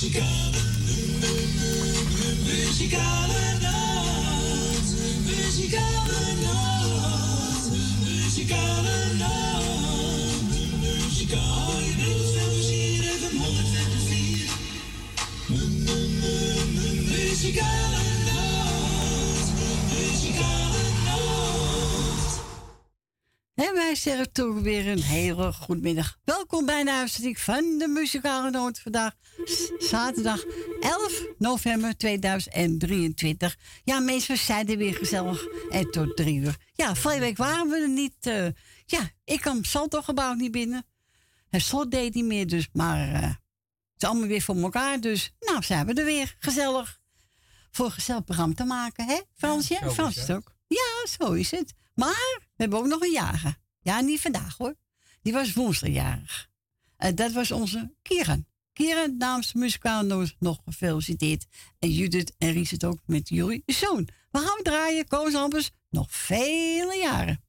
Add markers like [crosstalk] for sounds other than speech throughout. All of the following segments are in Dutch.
Muzikale, muzikale nacht. Muzikale nacht. Muzikale nacht. Muzikale Muzikale nacht. Muzikale nacht. En wij zeggen toch weer een hele goedemiddag. Welkom bij de uitzending van de Muzikale Noot. Vandaag zaterdag 11 november 2023. Ja, mensen, we zijn er weer gezellig. En tot drie uur. Ja, vorige week waren we er niet. eh, ja, ik het Salto-gebouw niet binnen. Het slot deed niet meer, dus. Maar eh, het is allemaal weer voor elkaar. Dus, nou, zijn we er weer. Gezellig. Voor een gezellig programma te maken, hè? Fransje? is Frans ook. Ja, zo is het. Maar we hebben ook nog een jager. Ja, niet vandaag hoor. Die was woensdagjarig. En dat was onze Kieran. Kieran, namens noot nog gefeliciteerd. En Judith en het ook met jullie zoon. We gaan draaien, Koos Ambers, nog vele jaren.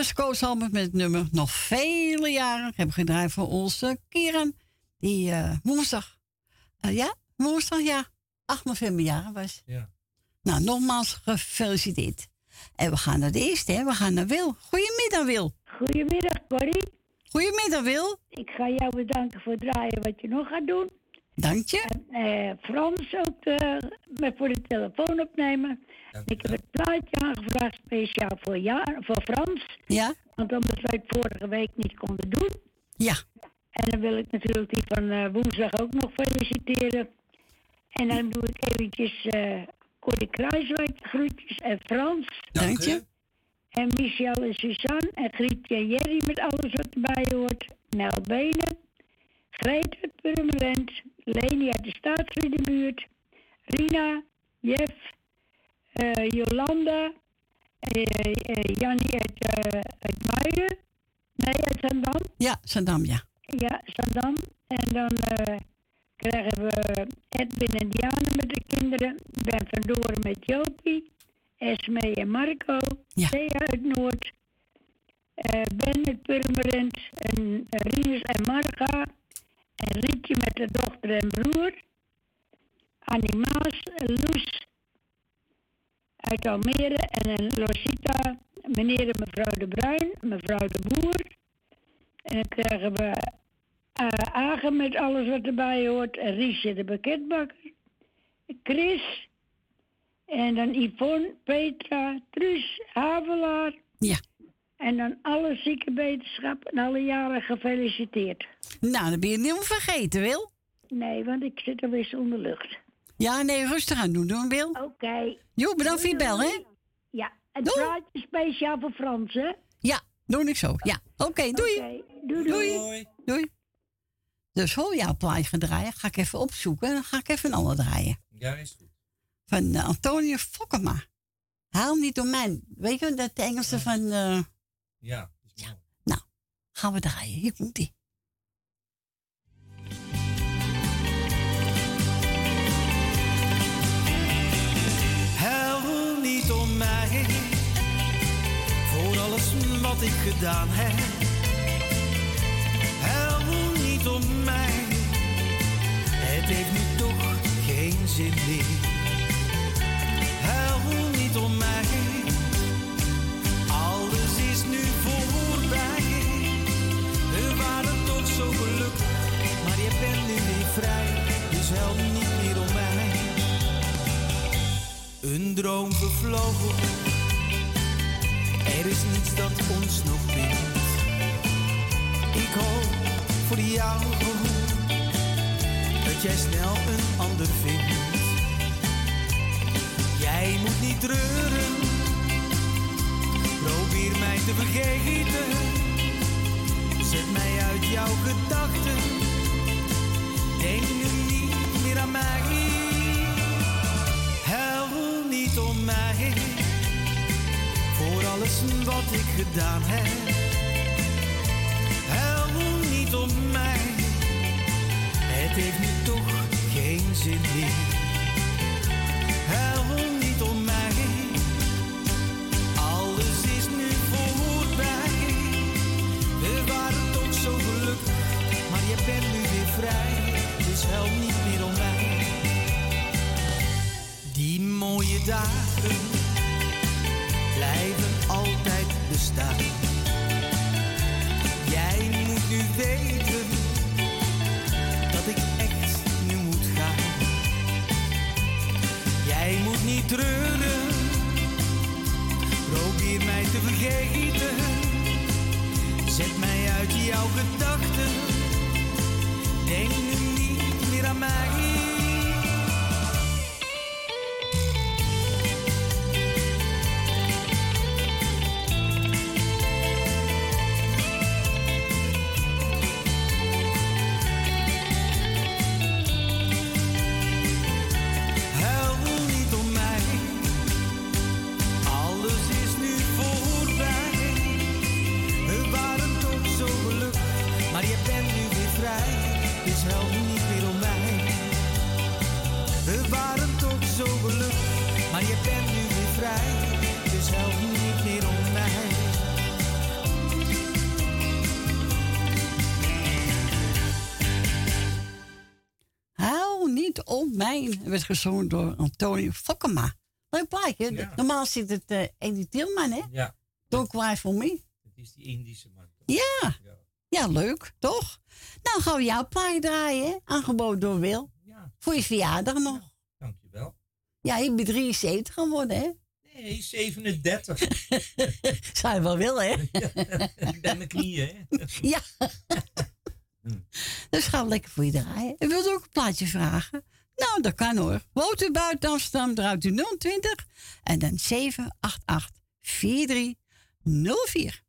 Was Koos Albert met het nummer nog vele jaren. Ik heb gedraaid voor onze Kieran. Die eh, woensdag, eh, ja, woensdag, ja, 8 november jaren was. Ja. Nou, nogmaals gefeliciteerd. En we gaan naar de eerste, hè. We gaan naar Wil. Goedemiddag, Wil. Goedemiddag, Corrie. Goedemiddag, Wil. Ik ga jou bedanken voor het draaien wat je nog gaat doen. Dank je. En eh, Frans ook eh, met voor de telefoon opnemen. Ik heb het plaatje aangevraagd speciaal voor, jaar, voor Frans. Ja? Want omdat wij het vorige week niet konden doen. Ja. En dan wil ik natuurlijk die van eh, woensdag ook nog feliciteren. En dan doe ik eventjes eh Corrie Kruiswijk groetjes en Frans. Dank je. En Michel en Suzanne en Grietje en Jerry met alles wat erbij hoort. Nel Benen. Greet uit Purmerend. Leni uit de Staatsriedenbuurt. Rina, Jeff, uh, Jolanda, uh, uh, Jannie uit, uit Muiden. Nee, uit Zandam. Ja, Zandam, ja. Ja, Zandam. En dan krijgen we Edwin en Diana met de kinderen. Ben vandoor met Jopie. Esme en Marco. Ja. Thea uit Noord. Uh, ben uit Purmerend. En Rinus en Marga. En Rietje met de dochter en broer. Annie Maas, Loes uit Almere en een Losita, meneer en mevrouw De Bruin, mevrouw De Boer. En dan krijgen we uh, Agen met alles wat erbij hoort. En Riesje de pakketbakker. Chris. En dan Yvonne, Petra, Truus, Havelaar. Ja. En dan alle ziekenbeterschap en alle jaren gefeliciteerd. Nou, dan ben je niet vergeten, Wil. Nee, want ik zit er weer zonder lucht. Ja, nee, rustig aan doen, doen Wil. Oké. Okay. Jo, bedankt voor je bel, hè? Ja, het praatje speciaal voor Frans, hè? Ja, doe ik zo. Ja, oké, doei. Okay. Doei, doei. doei. Doei. Dus hoor jouw plaatje gaan draaien. Ga ik even opzoeken en dan ga ik even een ander draaien. Ja, is goed. Van uh, Antonio Fokkema. Haal niet door mij. Weet je dat de Engelse van... Uh... Ja, ja. Nou, gaan we draaien. Hier komt die. Wat ik gedaan heb. Huil niet om mij, het heeft nu toch geen zin meer. Huil niet om mij, alles is nu voorbij. We waren toch zo gelukkig, maar je bent nu weer vrij, dus huil niet meer om mij. Een droom gevlogen, er is niets dat ons nog bindt. Ik hoop voor jou dat jij snel een ander vindt. Jij moet niet treuren, probeer mij te vergeten. Zet mij uit jouw gedachten, denk nu niet meer aan mij. Huil niet om mij, voor alles wat ik gedaan heb. Huil niet om mij, het heeft nu toch geen zin meer. Huil niet om mij, alles is nu voorbij. We waren toch zo gelukkig, maar je bent nu weer vrij, dus huil niet meer om mij. Die mooie dagen blijven altijd bestaan. Jij moet nu weten dat ik echt nu moet gaan. Jij moet niet treuren, probeer mij te vergeten. Zet mij uit jouw gedachten, denk nu niet meer aan mij. Werd gezongen door Antonio Fokkema. Leuk plaatje. Ja. Normaal zit het uh, Eddie Tilman, hè? Ja, Don't Cry For Me. het is die Indische man. Ja. Ja. Ja, leuk, toch? Nou gaan we jouw plaatje draaien, hè? Aangeboden door Wil. ja, Voor je verjaardag nog. dankjewel. Ja, je bent 73 geworden, hè? Nee, 37. [laughs] Zou je wel willen, hè? ik ben mijn knieën, hè? [laughs] Ja. dus gaan we lekker voor je draaien. En wilt u ook een plaatje vragen? Nou, dat kan hoor. Woont u buiten Amsterdam, draait u 020 en dan 788 43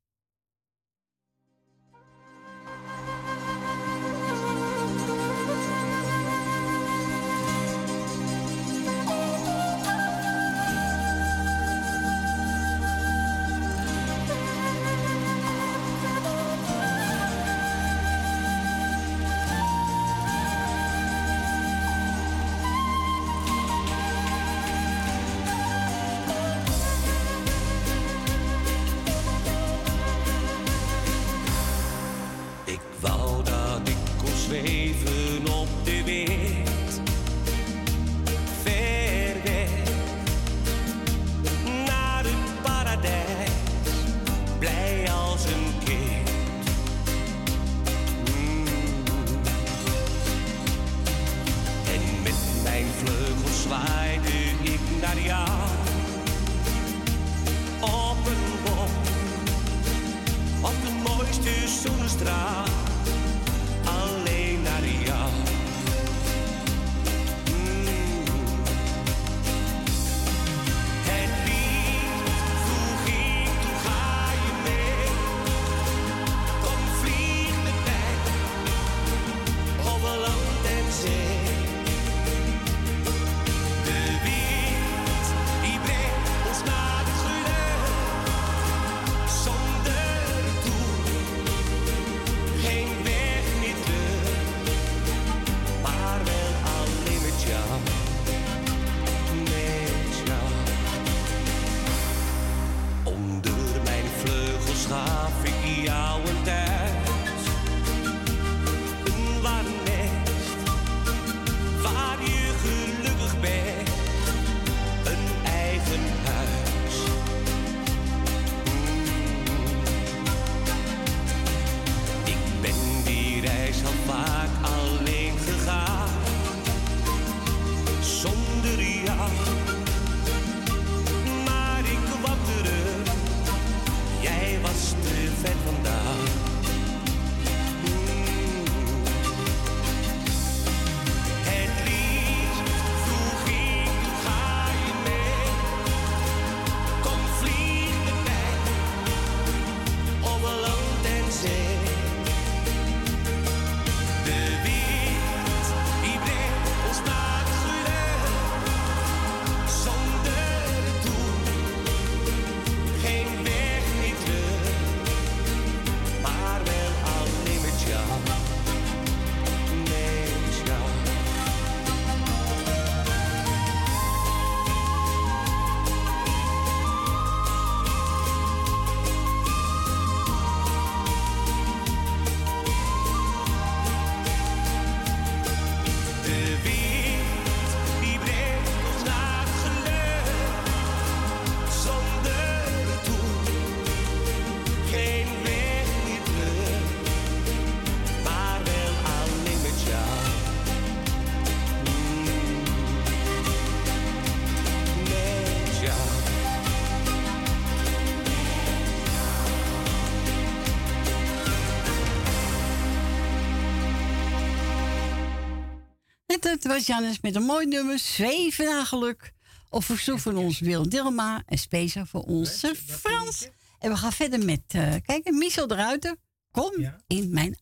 het was Jannes met een mooi nummer. Zweven naar geluk. Of verzoek van ons Wil Dilma. En speciaal voor onze Frans. En we gaan verder met, uh, kijk, Michel de Ruiter. Kom in mijn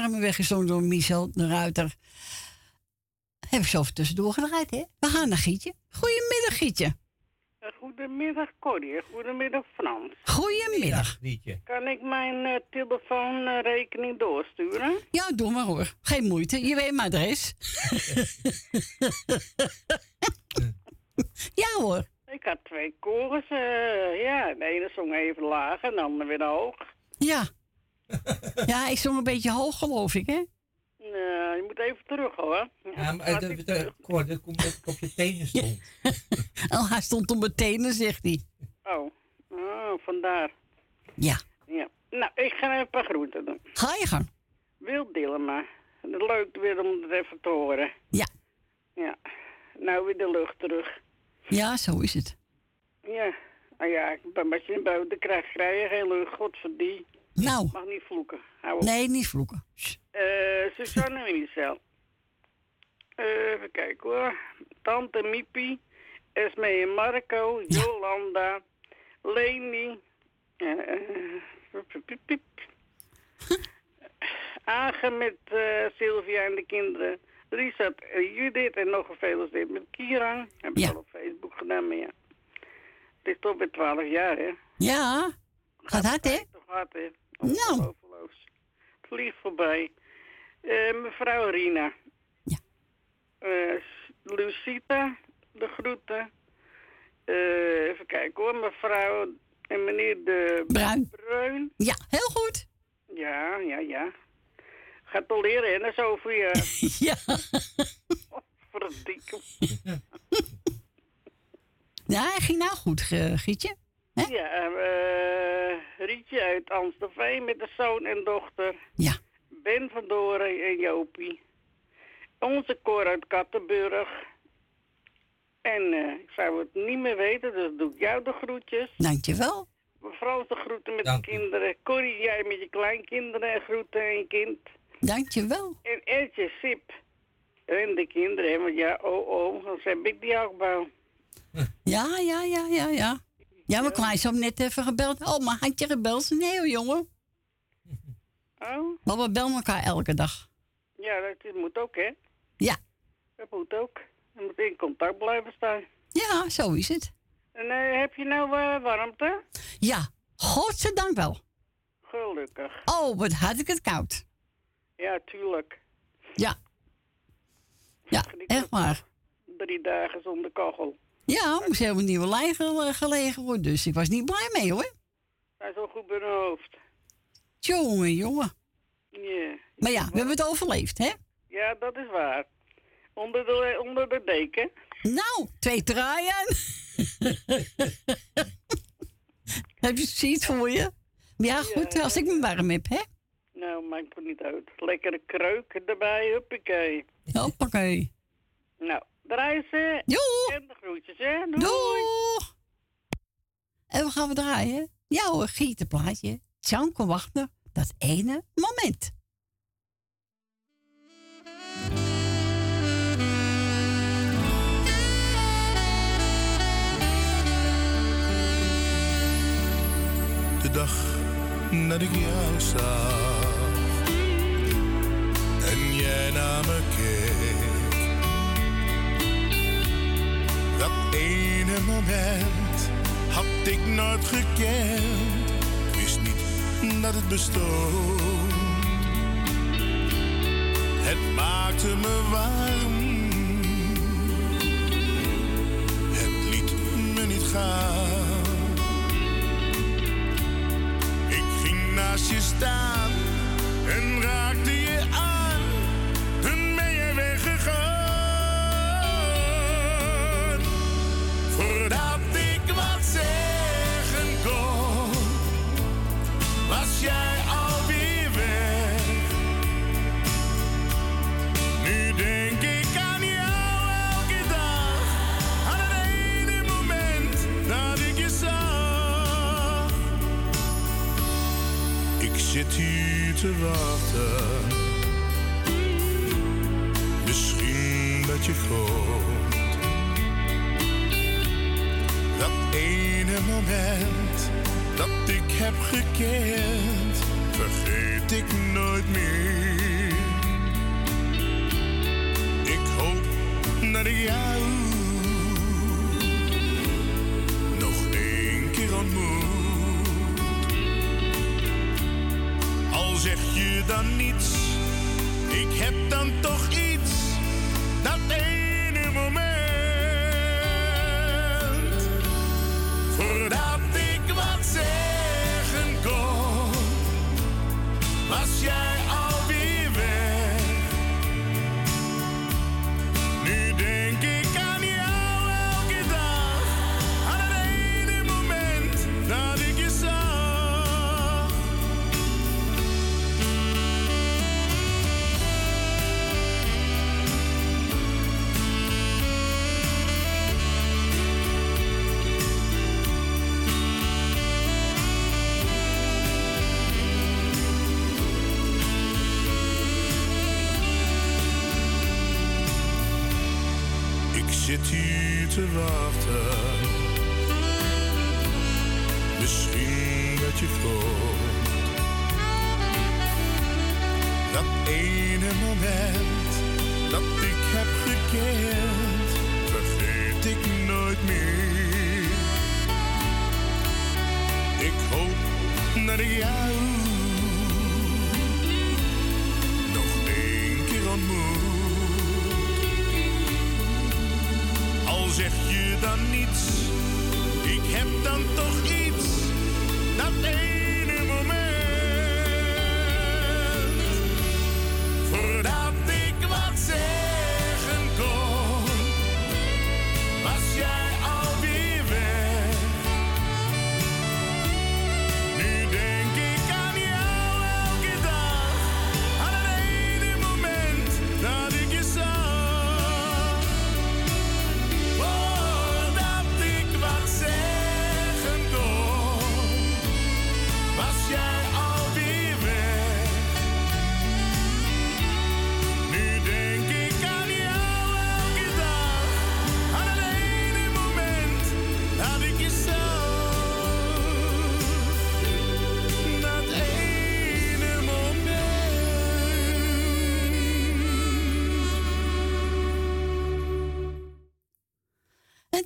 in mijn armen weggezongen door Michel de Ruiter. Heb ik zo even tussendoor gedraaid, hè? We gaan naar Gietje. Goedemiddag, Gietje. Goedemiddag Corrie, goedemiddag Frans. Goedemiddag. Liedje. Kan ik mijn eh, telefoonrekening doorsturen? Ja, doe maar hoor. Geen moeite. Je weet mijn adres. [laughs] ja hoor. Ik had twee koren. eh, ja, de ene zong even laag en de andere weer hoog. Ja. Ja, ik zong een beetje hoog, geloof ik, hè? Nou, je moet even terug hoor. Ja, maar Laat de, ik de, terug. Cor, dat komt dat ik op je tenen stond. [laughs] Oh, hij stond op mijn tenen, zegt hij. Oh. oh, vandaar. Ja. Ja. Nou, ik ga even een paar groeten doen. Ga je gang. Wil Dillema. Leuk weer om het even te horen. Ja. Ja. Nou weer de lucht terug. Ja, zo is het. Ja. Nou ja, als je een buiten krijgt, krijg je geen lucht. Godverdie. Nou, Mag niet vloeken. Hou op. nee, niet vloeken. Sst. Suzanne en Michel. Eh, even kijken hoor. Tante Miepie, Esme en Marco. Jolanda, Leni, piep. Agen met Sylvia en de kinderen. Richard en Judith en nog gefeliciteerd met Kieran. Heb ik Ja. al op Facebook gedaan, maar ja. Het is toch weer 12 jaar, hè? Ja, gaat hard, hè? Toch hard, hè? Nou. Het vliegt voorbij. Eh, mevrouw Rina. Ja. Eh, Lucita, de groeten. Eh, even kijken hoor, mevrouw en meneer de Bruin. Bruin. Ja, heel goed. Ja, ja, ja. Gaat al leren, hè, na zoveel jaar. Ja. [laughs] [laughs] Verdikke. Ja, hij ging nou goed, Gietje. Hè? Ja, eh, Rietje uit Amstelveen met de zoon en dochter. Ja. Ben van Doren en Jopie. Onze Cor uit Kattenburg. En eh, ik zou het niet meer weten, dus doe ik jou de groetjes. Dankjewel. Mevrouw de groeten met Dank de kinderen. Corrie, jij met je kleinkinderen en groeten en je kind. Dankjewel. En Ertje Sip. En de kinderen, hè, want ja, oh oh, dan heb ik die achtbouw. Ja, ja, ja, ja, ja. Ja, mijn kleinzoon net even gebeld. Oh, maar had je gebeld? Nee jongen. Oh, Maar we bellen elkaar elke dag. ja, dat, moet ook, hè. Ja. Dat moet ook. Je moet in contact blijven staan. Ja, zo is het. En eh, heb je nou eh, warmte? Ja, godzijdank wel. Gelukkig. Oh, wat had ik het koud. Ja, tuurlijk. Ja. Ja, echt waar. Drie dagen zonder kachel. Ja, moest helemaal een nieuwe lijn gel- gelegen worden. Dus ik was niet blij mee hoor. Hij is al goed hoofd. Jongen, jongen. Ja. Maar ja, we hebben het overleefd, hè? Ja, dat is waar. Onder de, onder de deken. Nou, twee draaien. [laughs] Heb je het voor je? Ja, goed, als ik me warm heb, hè? Nou, maakt het niet uit. Lekkere kreuk erbij, huppakee. Hoppakee. Nou, draaien ze. Jo. En de groetjes, hè? Doei. Doeg. En we gaan we draaien. Jouw gietenplaatje. Tjanko Wachter. Dat ene moment. De dag dat ik jou zag en jij naar me keek. Ene moment had ik nooit gekend. Ik wist niet dat het bestond. Het maakte me warm. Het liet me niet gaan. Ik ging naast je staan en raakte je aan. Zit hier te wachten. Misschien dat je komt. Dat ene moment dat ik heb gekend, vergeet ik nooit meer. Ik hoop dat ik jou dan niets, ik heb dan toch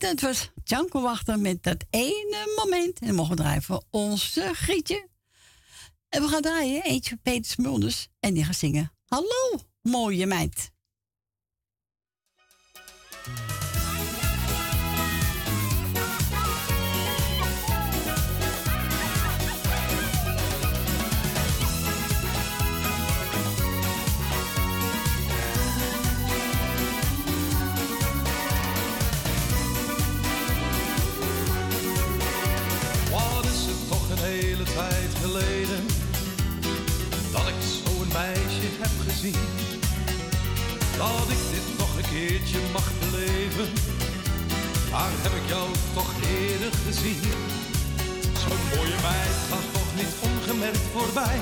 Dat was Janko Wachter met dat ene moment. En we mogen draaien voor onze Grietje. En we gaan draaien eentje van Peter Smulders. En die gaat zingen. Hallo, mooie meid. Keertje mag beleven. Waar heb ik jou toch eerder gezien? Zo'n mooie meid gaat toch niet ongemerkt voorbij.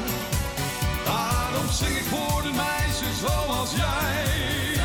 Daarom zing ik voor de meisjes zoals jij.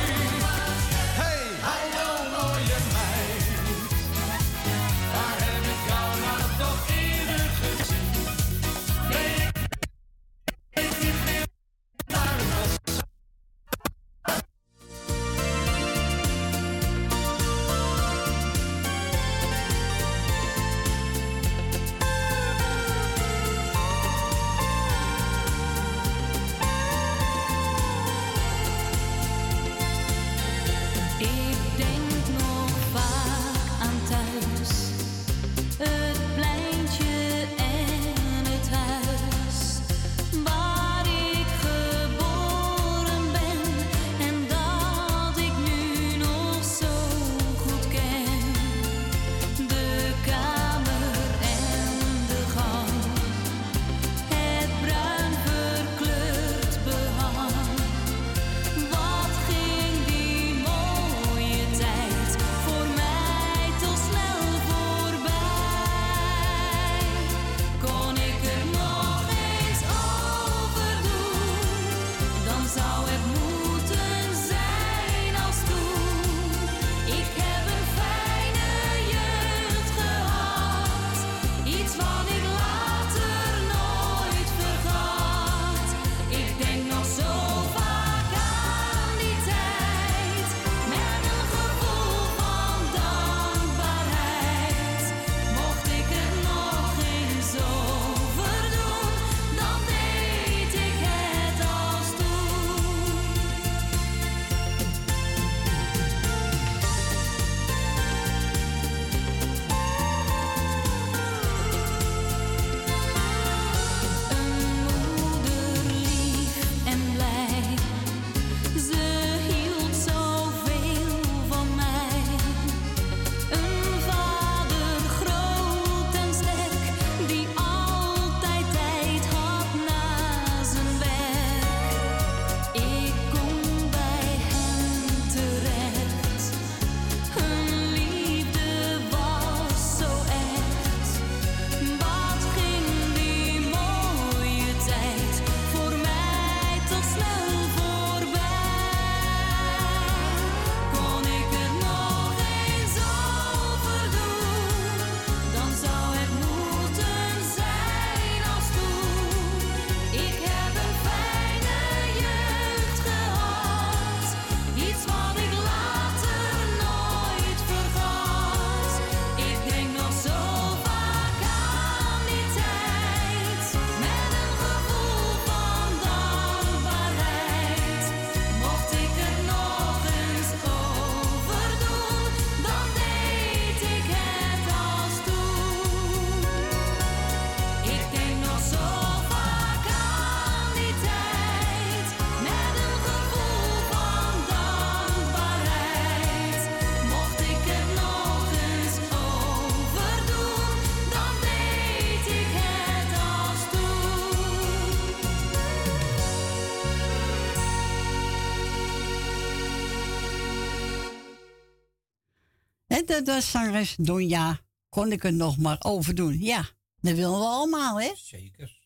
Dat was zangeres Donja. Kon ik het nog maar overdoen. Ja, dat willen we allemaal, hè? Zeker.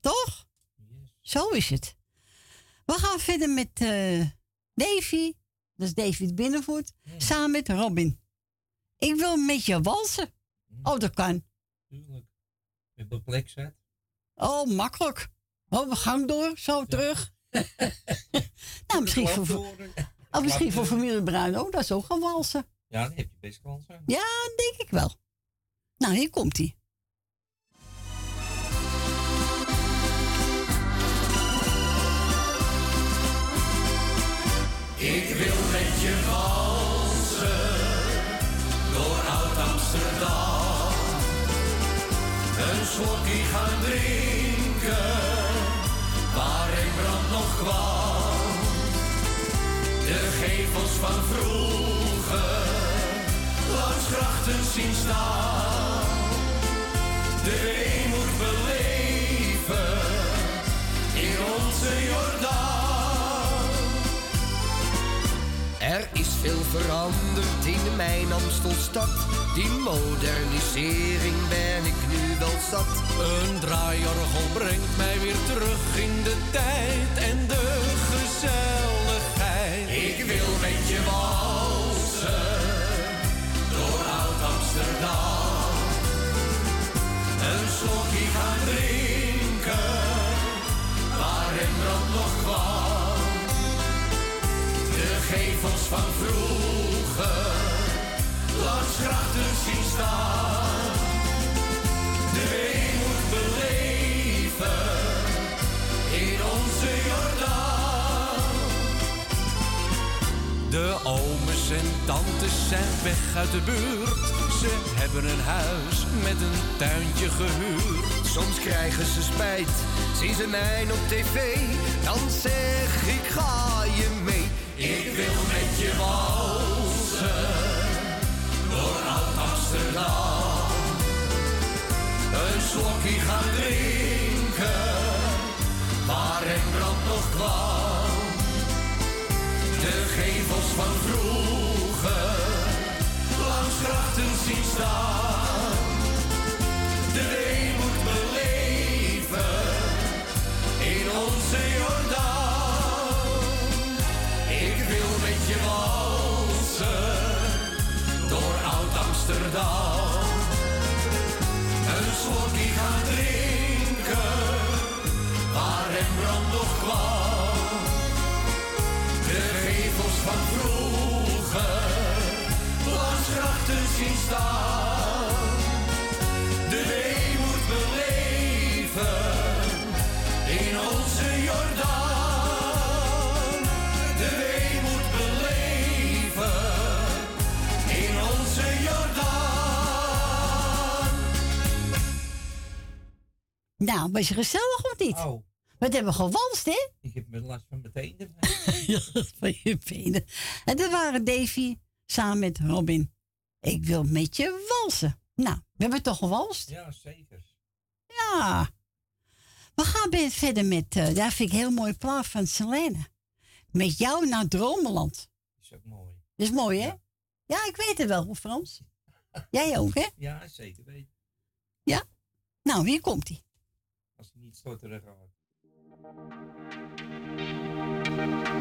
Toch? Zo is het. We gaan verder met eh, Davy. Dat is David Binnenvoet. Samen met Robin. Ik wil met je walsen. Oh, dat kan. Tuurlijk. Met mijn plek zet. Oh, makkelijk. Oh, we gaan door, zo terug. [laughs] nou, misschien voor, oh, misschien voor familie Bruin ook. Dat is ook gaan walsen. Ja, dan heb je best kans aan. Ja, denk ik wel. Nou, hier komt hij. Ik wil met je walsen door oud-Amsterdam. Een slokje gaan drinken waar Rembrandt nog kwam. De gevels van vroeger grachten zien staan. De weemoed beleven in onze Jordaan. Er is veel veranderd in mijn Amstelstad. Die modernisering ben ik nu wel zat. Een draaiorgel brengt mij weer terug in de tijd en de gezelligheid. Gaan drinken waar Rembrandt nog kwam. De gevels van vroeger langs grachten zien staan. De weemoed beleven in onze Jordaan. De oomes en tantes zijn weg uit de buurt. Ze hebben een huis met een tuintje gehuurd. Soms krijgen ze spijt, zien ze mij op tv. Dan zeg ik ga je mee. Ik wil met je walsen door oud Amsterdam. Een slokje gaan drinken waar Rembrandt nog kwam. De gevels van vroeger langs grachten zien staan. De onze Jordaan. Ik wil met je walsen door oud Amsterdam. Een slokje gaan drinken waar Rembrandt nog kwam. De gevels van vroeger langs grachten zien staan. Nou, was je gezellig of niet? Oh, Wat hebben we gewalst, hè? ik heb met last van mijn tenen. [laughs] Ja, van je benen. En dat waren Davy samen met Robin. Ik wil met je walsen. Nou, we hebben toch gewalst? Ja, zeker. Ja. We gaan weer verder met, eh daar vind ik een heel mooi plaat van Selene. Met jou naar Dromeland. Is ook mooi. Dat is mooi, hè? Ja, ik weet het wel, Frans. Jij ook, hè? Ja, zeker weten. Ja? Nou, hier komt hij. Als hij niet stotterig gaat. Het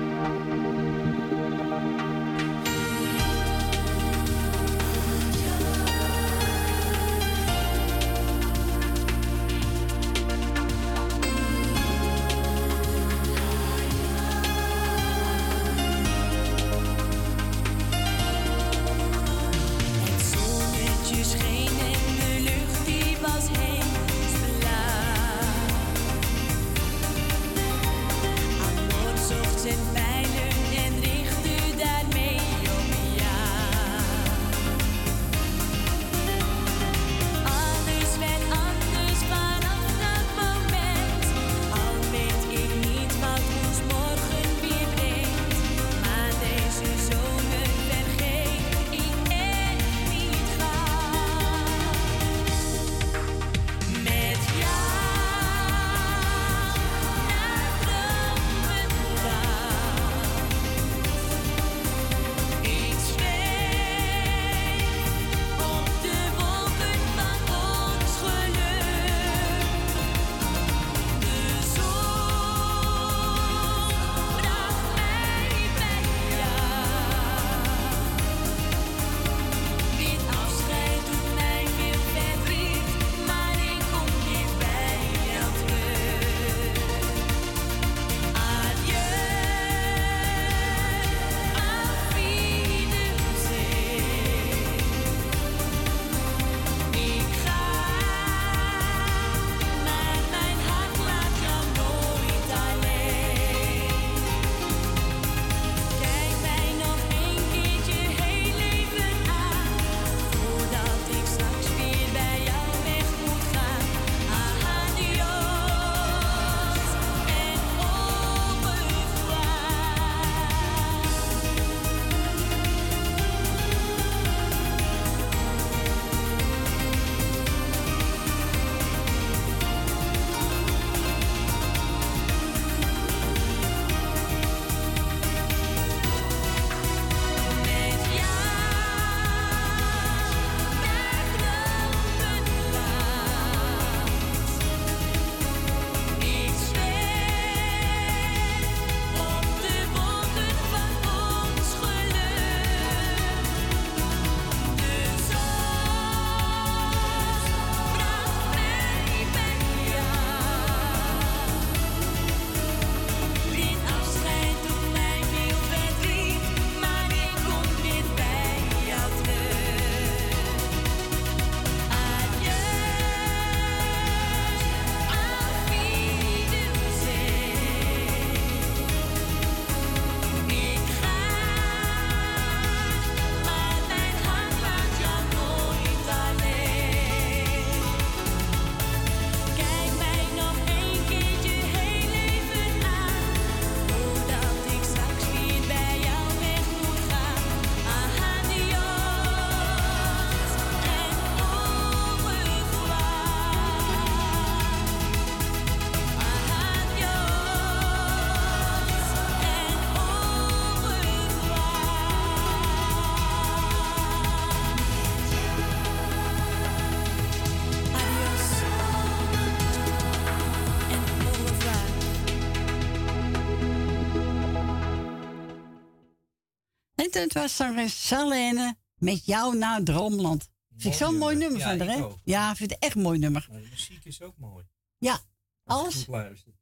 En het was zangeres Salene met jou naar Droomland. Vind ik zo'n mooi nummer Ja, van haar, hè? Ja, ik vind het echt een mooi nummer. Maar de muziek is ook mooi. Ja, alles.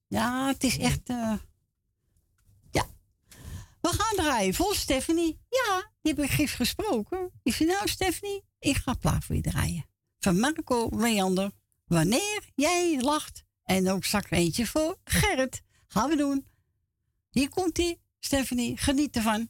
Ja, het is echt. eh, Ja. We gaan draaien voor Stephanie. Ja, die heb ik gisteren gesproken. Ik vind nou, Stephanie, ik ga plaat voor je draaien. Van Marco Leander. Wanneer jij lacht. En ook straks eentje voor Gerrit. Gaan we doen. Hier komt ie, Stephanie. Geniet ervan.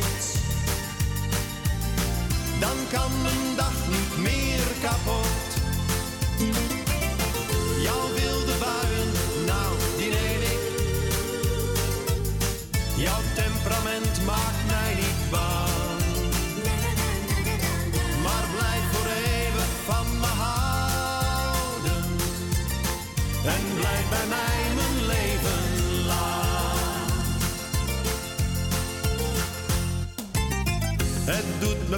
Dan kan mijn dag niet meer kapot. Jouw wilde buien, nou, die neem ik. Jouw temperament maakt mij niet bang. Maar blijf voor eeuwig van me houden. En blijf bij mij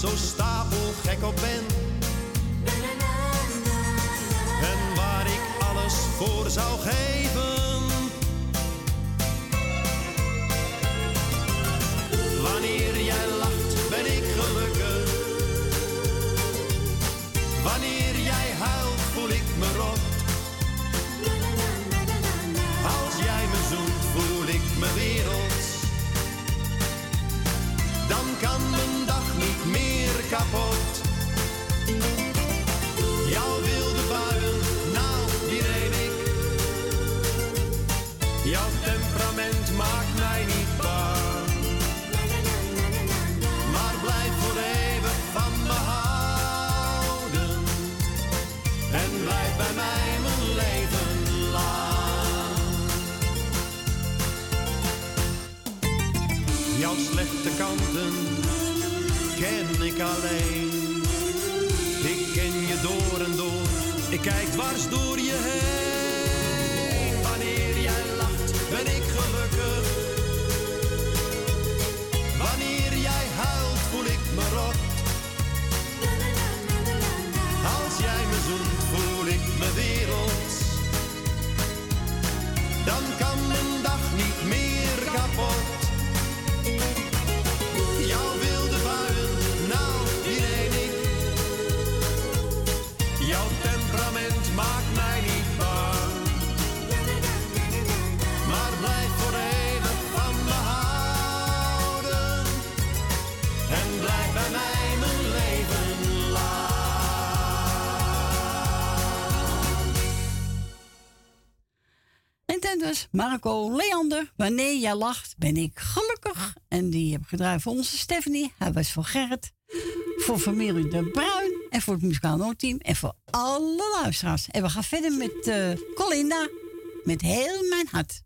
zo stapelgek op ben. En waar ik alles voor zou geven. Ik alleen. Ik ken je door en door, ik kijk dwars door je heen. Wanneer jij lacht, ben ik gelukkig. Wanneer jij huilt, voel ik me rot. Als jij me zoent, voel ik me wereld. Was Marco Leander. Wanneer jij lacht, ben ik gelukkig. En die heb ik gedraaid voor onze Stephanie. Hij was voor Gerrit. Voor familie De Bruin. En voor het muzikaal noodteam. En voor alle luisteraars. En we gaan verder met eh, Colinda. Met heel mijn hart.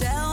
shell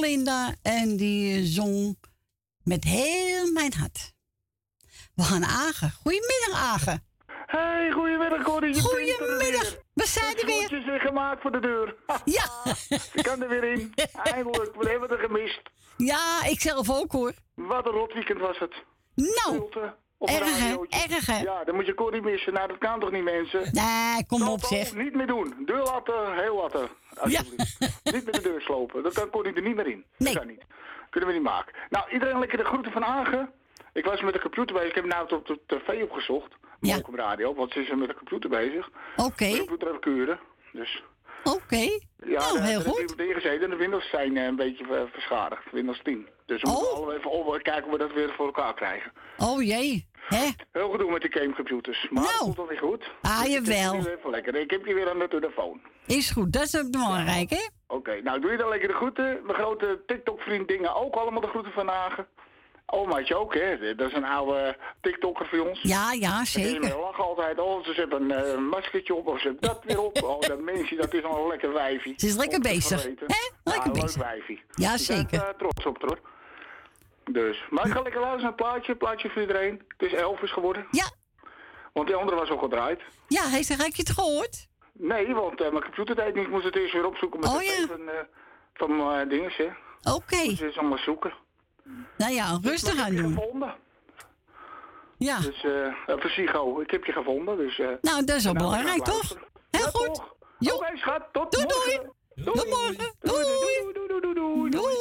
was Colinda en die zong met heel mijn hart. We gaan Agen. Goedemiddag, Agen. Hey, goedemiddag Corrie. Je Goedemiddag. We zijn er weer. Schoentjes weer gemaakt voor de deur. [laughs] Ja. Je kan er weer in. Eindelijk. We hebben het er gemist. Ja, ik zelf ook hoor. Wat een rot weekend was het. Nou, Stilte op erg hè, radiootje. erg hè. Ja, dan moet je Corrie missen. Nou, dat kan toch niet, mensen? Nee, kom op zeg. Niet meer doen. Deur laten, heel laten. Alsjeblieft. [laughs] niet met de deur slopen. Dat kan Corrie er niet meer in. Nee. Dat kan niet. Kunnen we niet maken. Nou, iedereen lekker de groeten van Agen. Ik was met de computer bezig. Ik heb nou op de tv opgezocht. Ja. Ook op radio. Want ze is met de computer bezig. Oké, De computer even keuren. Dus oké. ja, Nou, heel goed. ingezeten. En de Windows zijn eh, een beetje beschadigd. Windows 10. Dus we Oh. moeten allemaal even over kijken hoe we dat weer voor elkaar krijgen. Oh jee, hè? Heel gedoe met die gamecomputers. Maar Nou. het komt wel weer goed. Ah, Dus ik jawel. nu even lekker. Ik heb je weer aan de telefoon. Is goed, dat is ook belangrijk hè? Oké, nou doe je dan lekker de groeten. Mijn grote TikTok-vriend Dingen ook allemaal de groeten van Hagen. Omaatje ook, hè? Dat is een oude TikToker voor ons. Ja, ja, zeker. lachen altijd. Oh, ze hebben een eh, maskertje op of ze hebben dat weer op. [laughs] Oh, dat mensje, dat is al een lekker wijfie. Ze is lekker bezig, hè? Lekker ja, leuk bezig. wijfie. Ja, Ik ben zeker. eh, trots op, hoor. Dus, maar ik ga lekker luisteren naar het plaatje. Plaatje voor iedereen. Het is Elvis geworden. Ja. Want die andere was al gedraaid. Ja, hij zegt, heb je het gehoord? Nee, want eh, mijn computer deed niet. Ik moest het eerst weer opzoeken met Oh, de ja. van, eh van mijn dinges, hè. Oké. Dus het is allemaal zoeken. Nou ja, rustig aan doen. Gevonden. Ja. Dus, eh uh, Sigo, ik heb je gevonden. Dus, eh Nou, dat is wel belangrijk, toch? Heel Ja, goed. Oké, schat. Tot Doei, morgen. Tot morgen. Doei. Doei, doei, doei, doei, doei. Doei.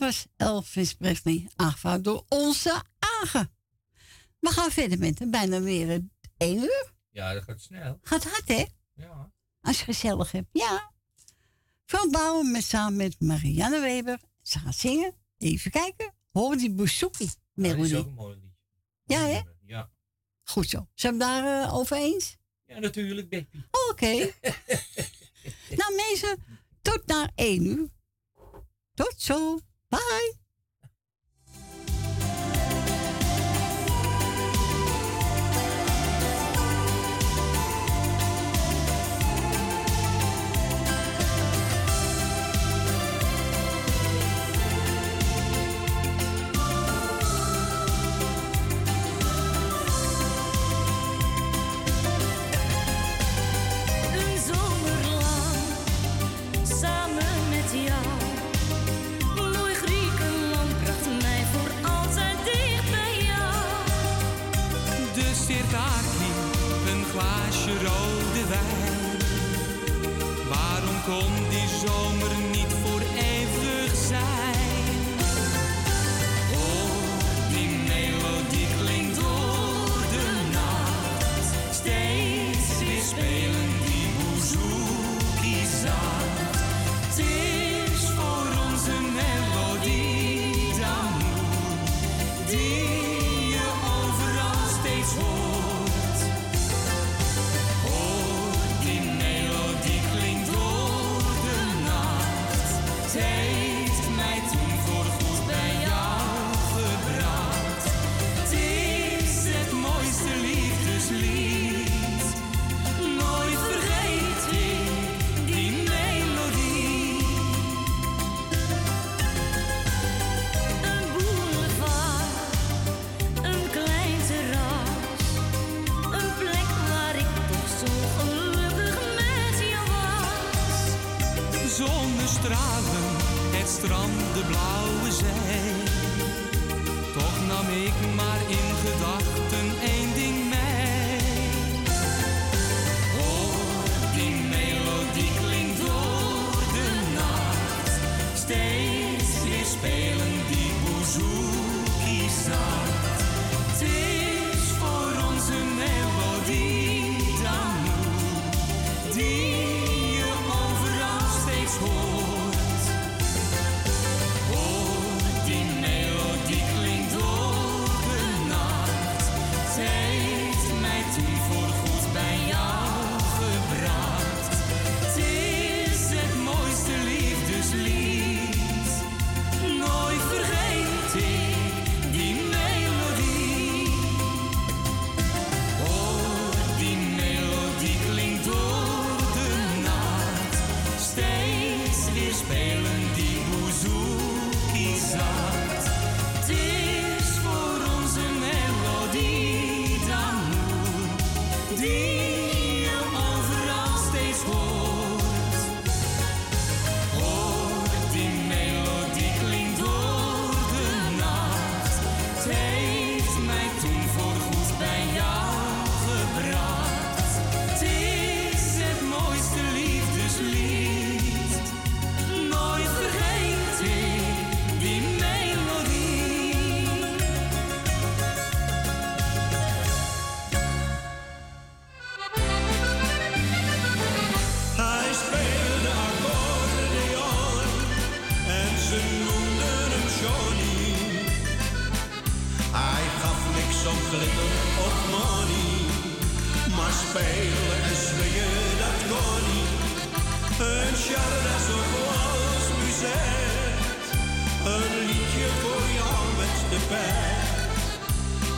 Was Elvis Presley, aangevraagd door onze Agen. We gaan verder met bijna weer een één uur. Ja, dat gaat snel. Gaat hard, hè? Ja. Als je gezellig hebt, ja. Van Bouwen met, samen met Marianne Weber. Ze gaan zingen. Even kijken. Hoor die bouzouki Dat is melodie. ook een mooi liedje. Ja, hè? Ja. Goed zo. Zijn we daar eh, over eens? Ja, natuurlijk, Beppie. Oké. [laughs] nou, mensen, tot na één uur. Tot zo. Bye. Waarom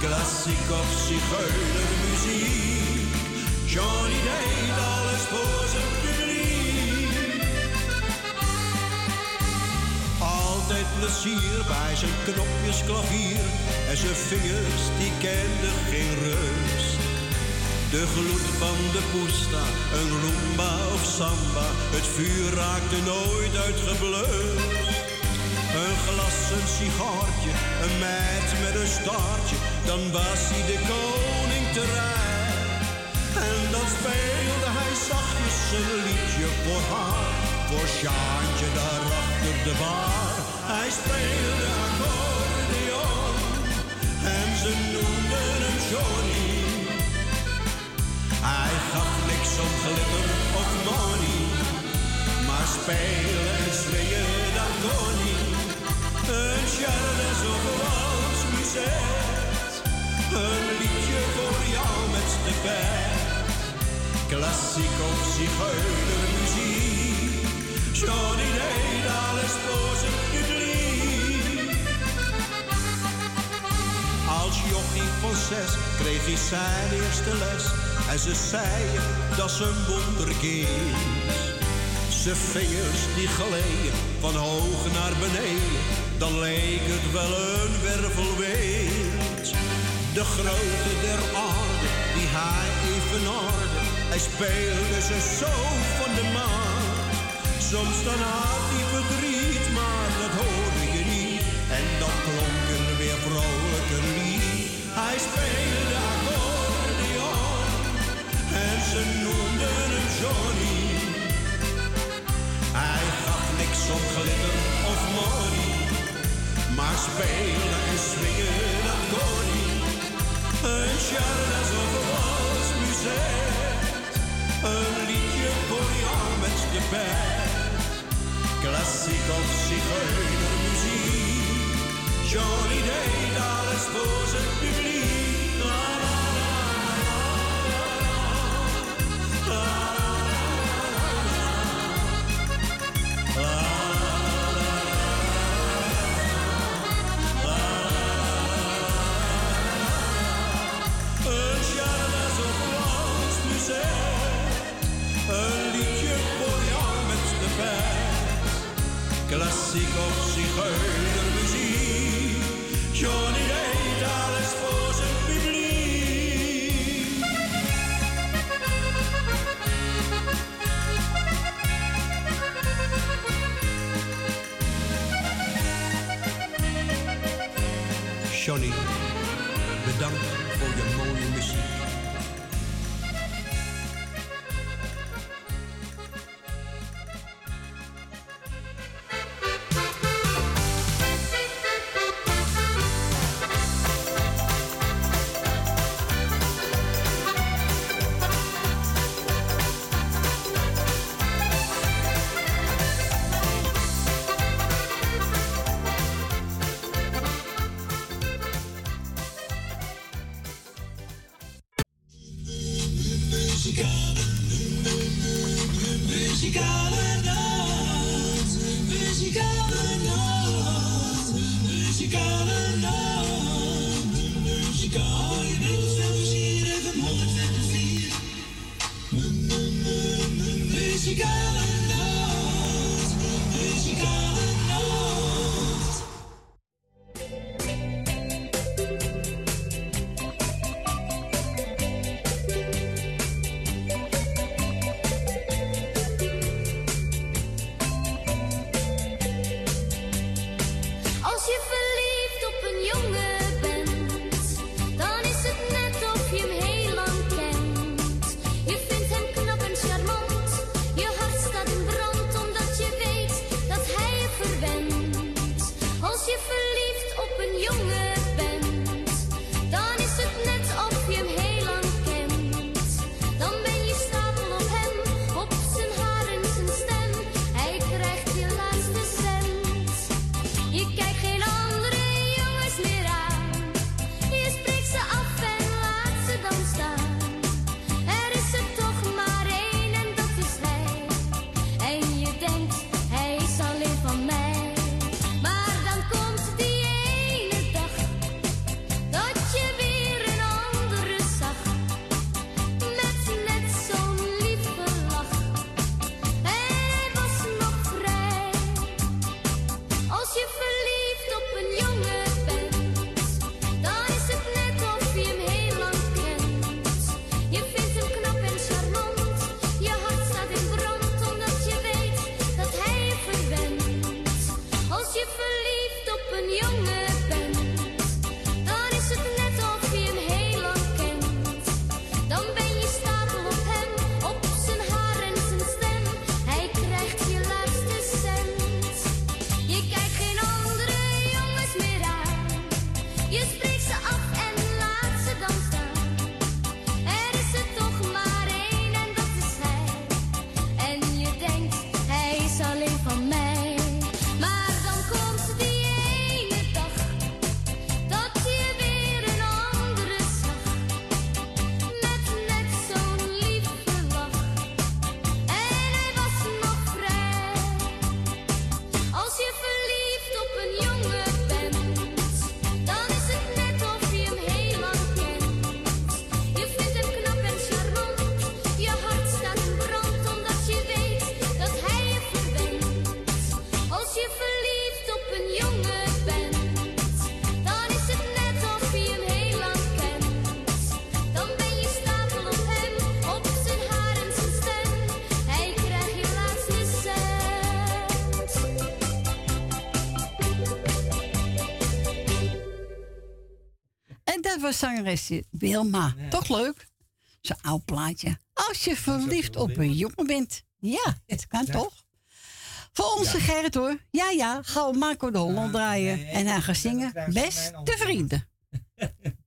Klassiek of zigeunermuziek, Johnny deed alles voor zijn publiek. Altijd plezier bij zijn knopjes klavier en zijn vingers die kenden geen rust. De gloed van de poesta, een rumba of samba, het vuur raakte nooit uitgeblust. Een glas, een sigaartje, een meid met een staartje, dan was hij de koning te rijk. En dan speelde hij zachtjes een liedje voor haar, voor Sjaantje daar achter de bar. Hij speelde accordeon en ze noemden hem Johnny. Hij gaf niks om glitter of money, maar spelen en zwingen dan niet. Een charles of museum een liedje voor jou met de stepijn. Klassiek of zigeunermuziek, Johnny deed alles voor zijn publiek. Als jochie van zes kreeg hij zijn eerste les en ze zei dat ze een wonderkind. Zijn vingers die gleden van hoog naar beneden, dan leek het wel een wervelwee de grote der aarde, die hij orde. Hij speelde ze zo van de maan. Soms dan had hij verdriet, maar dat hoorde je niet. En dan klonk er weer vrolijker lied. Hij speelde accordeon en ze noemden hem Johnny. Hij gaf niks op glitter of mooi. maar spelen en swingen dat kon een Charles of Roos muziek, Een liedje voor jou met je band. Klassiek of zigeunermuziek. Johnny deed alles voor zijn publiek. klassiek of zigeuner. Zangeresje Wilma. Toch leuk? Zo'n oud plaatje. Als je verliefd op een jongen bent. Ja, het kan Ja. toch? Voor onze Gerrit hoor. Ja, ja. Gaan we Marco de Holland Ah, draaien. en hij gaat zingen. Beste antwoord. vrienden. [laughs]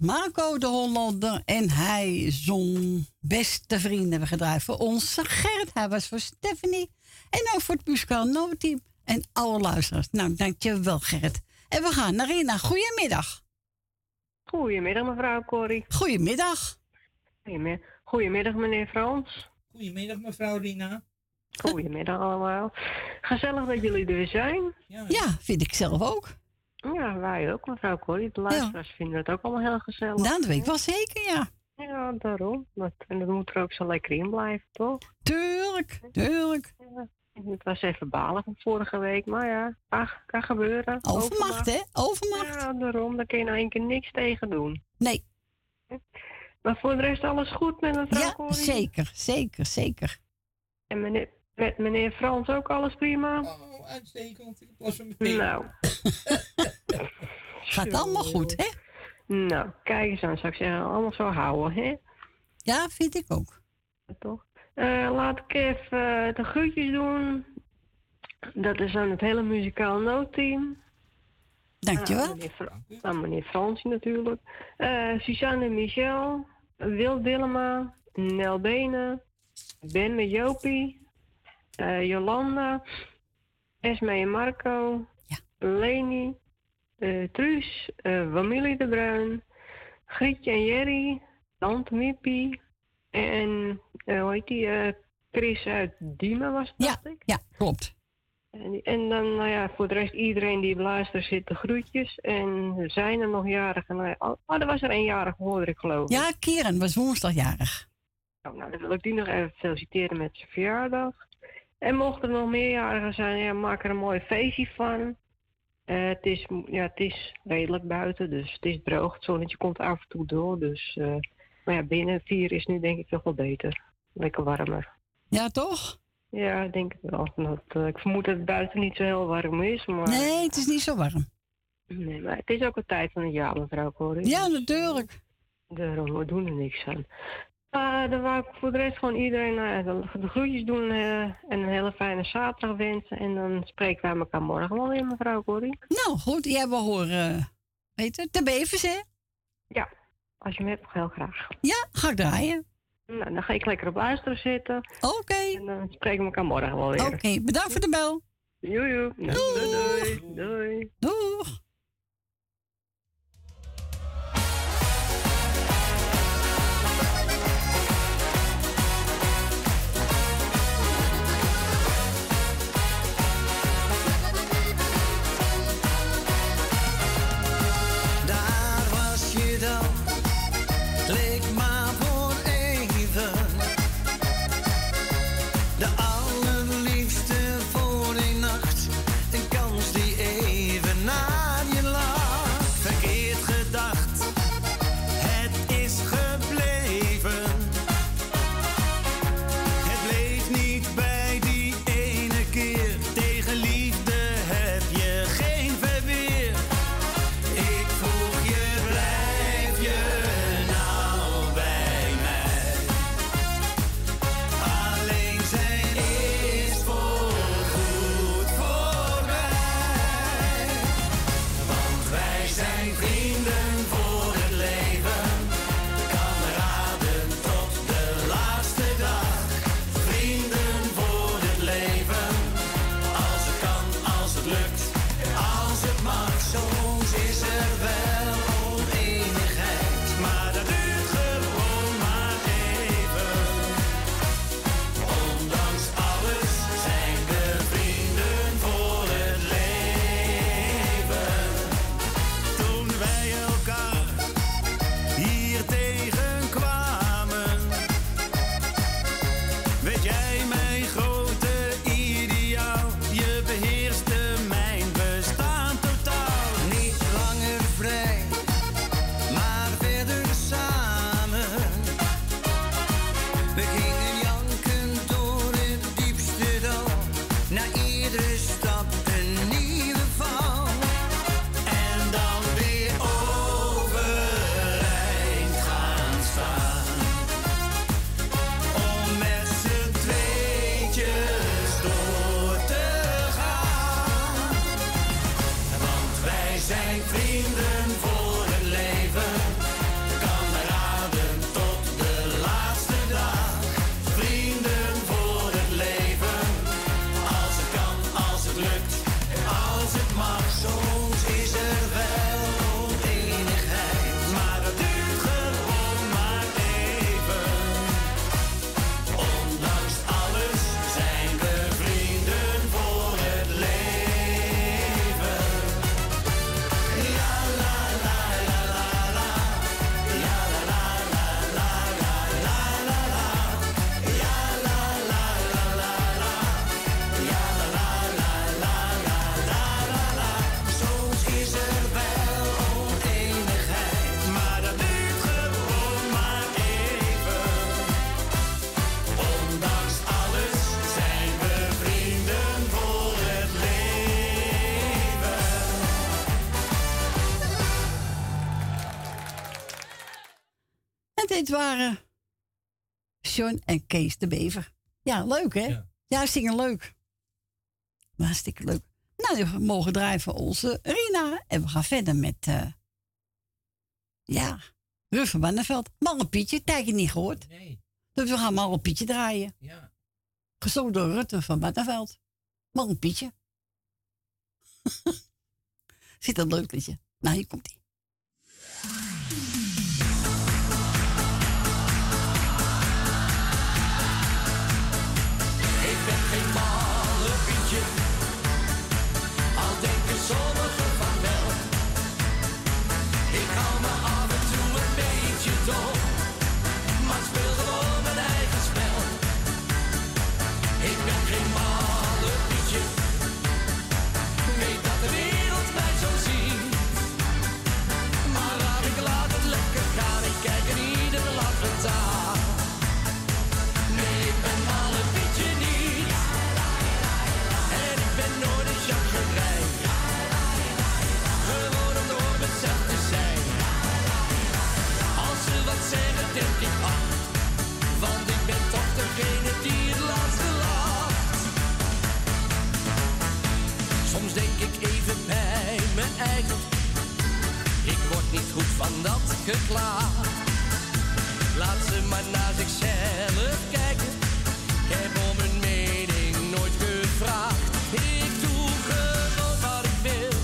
Marco de Hollander. En hij zong Beste Vrienden hebben we gedraaid voor onze Gerrit. Hij was voor Stephanie. En ook voor het muzikaal Noteam. En alle luisteraars. Nou, dankjewel Gerrit. En we gaan naar Rina. Goedemiddag. Goedemiddag, mevrouw Corrie. Goedemiddag. Goedemiddag, Goedemiddag meneer Frans. Goedemiddag mevrouw Rina. Goedemiddag allemaal. Gezellig dat jullie er weer zijn. Ja, vind ik zelf ook. Ja, wij ook, mevrouw Corrie. De luisteraars vinden het ook allemaal heel gezellig. Nou, dat weet ik wel zeker, ja. Ja, daarom. Dat, en dat moet er ook zo lekker in blijven, toch? Tuurlijk, tuurlijk. Ja. Het was even balen van vorige week, maar ja, ach, kan gebeuren. Overmacht, hè? Overmacht. Ja, daarom. Daar kun je nou één keer niks tegen doen. Nee. Maar voor de rest alles goed met mevrouw Ja, Corrie? zeker, zeker, zeker. En meneer, met meneer Frans ook alles prima? Oh, uitstekend. Ik was. Nou. [laughs] Gaat allemaal goed, hè? Nou, kijk eens aan, zou ik zeggen. Allemaal zo houden, hè? Ja, vind ik ook. Toch? Eh, laat ik even de groetjes doen. Dat is aan het hele muzikaal noodteam. Dankjewel. Aan meneer, Fra- aan meneer Fransie natuurlijk. Eh, Suzanne en Michel. Wil Dillema. Nel Benen. Ben met Jopie. eh, Jolanda. Esme en Marco. Leni. eh Truus. eh Wamilie de Bruin. Grietje en Jerry. Tante Mippie. En eh, hoe heet die? Chris uit Diemen was het, Ja, ik. ja, klopt. En, en dan, nou ja, voor de rest, iedereen die beluistert zit de groetjes. En zijn er nog jarigen. Nou ja, oh, er was er een jarig, hoorde ik geloof ik. Ja, Keren was woensdagjarig. Oh, nou, dan wil ik die nog even feliciteren met zijn verjaardag. En mochten er nog meerjarigen zijn, ja, maak er een mooi feestje van. Eh, het, is, ja, het is redelijk buiten, dus het is droog. Het zonnetje komt af en toe door. Dus, eh, maar ja, binnen vier is nu denk ik toch wel beter. Lekker warmer. Ja, toch? Ja, ik denk het wel. Dat, eh, ik vermoed dat het buiten niet zo heel warm is, maar... Nee, het is niet zo warm. Nee, maar het is ook een tijd van het jaar, mevrouw Corrie. Ja, natuurlijk. Daarom, we doen er niks aan. Uh, dan wou ik voor de rest gewoon iedereen nou ja, de, groetjes doen eh, en een hele fijne zaterdag wensen. En dan spreken wij elkaar morgen wel weer, mevrouw Corrie. Nou, goed. Jij wil horen, weet je, de bevers, hè? Ja, als je me hebt, heel graag. Ja, ga ik draaien. Nou, dan ga ik lekker op luisteren zitten. Oké. En dan spreken we elkaar morgen wel weer. Oké, bedankt voor de bel. Joe, joe. Nou, doei, doei. Doei. Dit waren John en Kees de Bever. Ja, leuk hè? Ja, zingen leuk. Hartstikke leuk. Nou, we mogen draaien voor onze Rina. En we gaan verder met, eh ja, Ruf van Banneveld. Malle Pietje, tijdje niet gehoord. Nee. Dus we gaan Malle Pietje draaien. Ja. Gezongen door Rutte van Banneveld. Malle Pietje. [laughs] Zit een leuk liedje. Nou, hier komt ie. Dat geklaag. Laat ze maar naar zichzelf kijken. Ik heb om hun mening nooit gevraagd. Ik doe gewoon wat ik wil.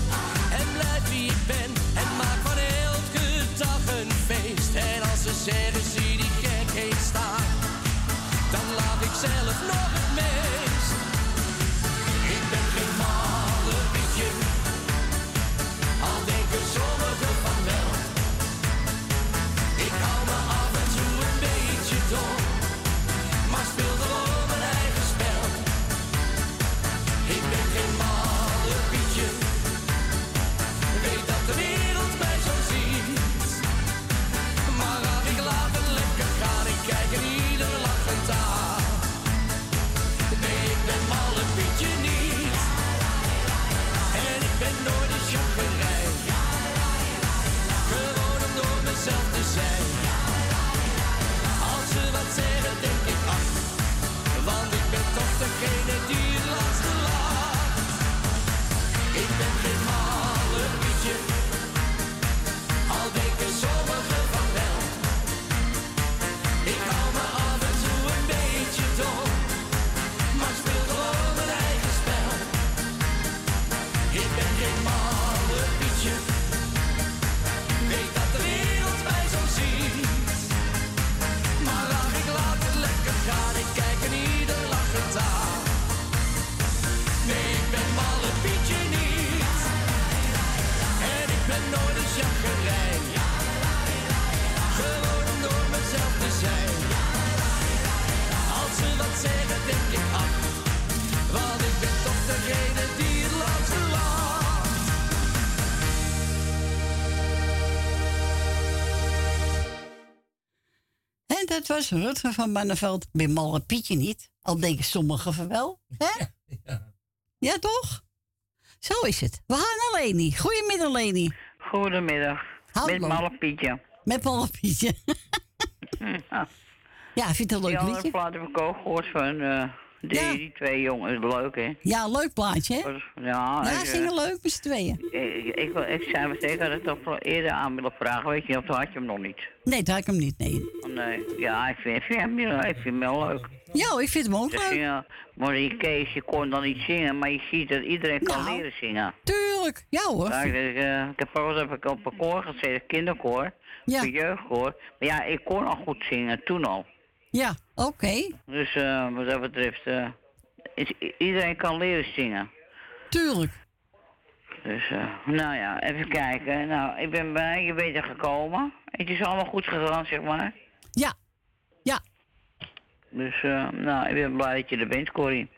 En blijf wie ik ben. En maak van elke dag een feest. En als ze zeggen, zie die gekheid staan. Dan laat ik zelf nog het meest. Denk ik ach. Want ik ben toch degene die het langste lacht. En dat was Rutger van Manneveld. Bij Malle Pietje niet. Al denken sommigen van wel. Hè? [laughs] Ja, toch? Zo is het. We gaan naar Leni. Goedemiddag, Leni. Goedemiddag. Hallo. Met Malle Pietje. Met Malle Pietje. [laughs] [laughs] ja, vind je het een Die leuk andere liedje? plaat heb ik ook gehoord van eh, die, die twee jongens. Leuk, hè? Ja, leuk plaatje, hè? Ja, Ja, ik, eh, zingen leuk met z'n tweeën. Ik, ik, ik zei meteen, ik had het toch wel eerder aan willen vragen, weet je, of had je hem nog niet? Nee, dat had ik hem niet, nee. Nee, ja, ik vind, ik vind, hem, ik vind hem wel leuk. Ja, ik vind hem ook leuk. ja, maar die Kees, je kon dan niet zingen, maar je ziet dat iedereen kan leren zingen. Tuurlijk, ja hoor. Ja, ik, eh, ik heb ik op een koor gezeten, kinderkoor, Ja. jeugdkoor. Maar ja, ik kon al goed zingen, toen al. Ja, oké. Dus eh, wat dat betreft, eh, is, iedereen kan leren zingen. Tuurlijk. Dus, eh, nou ja, even kijken. Nou, ik ben bij je beter gekomen. Het is allemaal goed gegaan, zeg maar. Ja. Ja. Dus, eh, nou, ik ben blij dat je er bent, Corrie.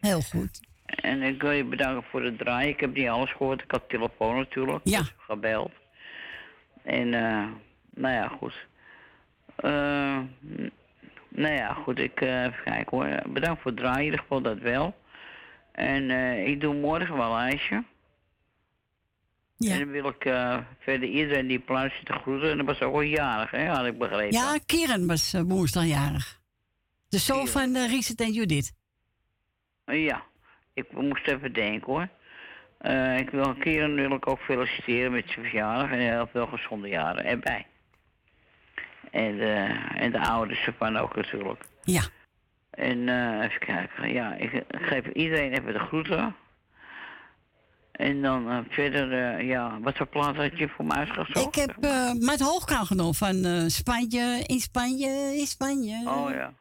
Heel goed. En ik wil je bedanken voor het draaien. Ik heb niet alles gehoord. Ik had telefoon natuurlijk. Ja. Dus gebeld. En, eh, nou ja, goed. Eh, nou ja, goed. Ik, even kijken hoor. Bedankt voor het draaien, in ieder geval dat wel. En eh, ik doe morgen wel een ijsje. Ja. En dan wil ik eh, verder iedereen die plaats zit te groeten. En dat was ook wel jarig, hè, had ik begrepen. Ja, Kieran was uh, woensdagjarig. De zoon van uh, Richard en Judith. Ja, ik moest even denken hoor. Ik wil wil ik ook feliciteren met zijn verjaardag en heel veel gezonde jaren erbij. En, eh, en de ouders ervan ook natuurlijk. Ja. En eh, even kijken, ja, ik, geef iedereen even de groeten. En dan eh, verder, ja, wat voor plaat had je voor mij uitgezocht? Ik heb uh, met hoogkaan genomen van uh, Spanje, in Spanje, in Spanje. Oh ja.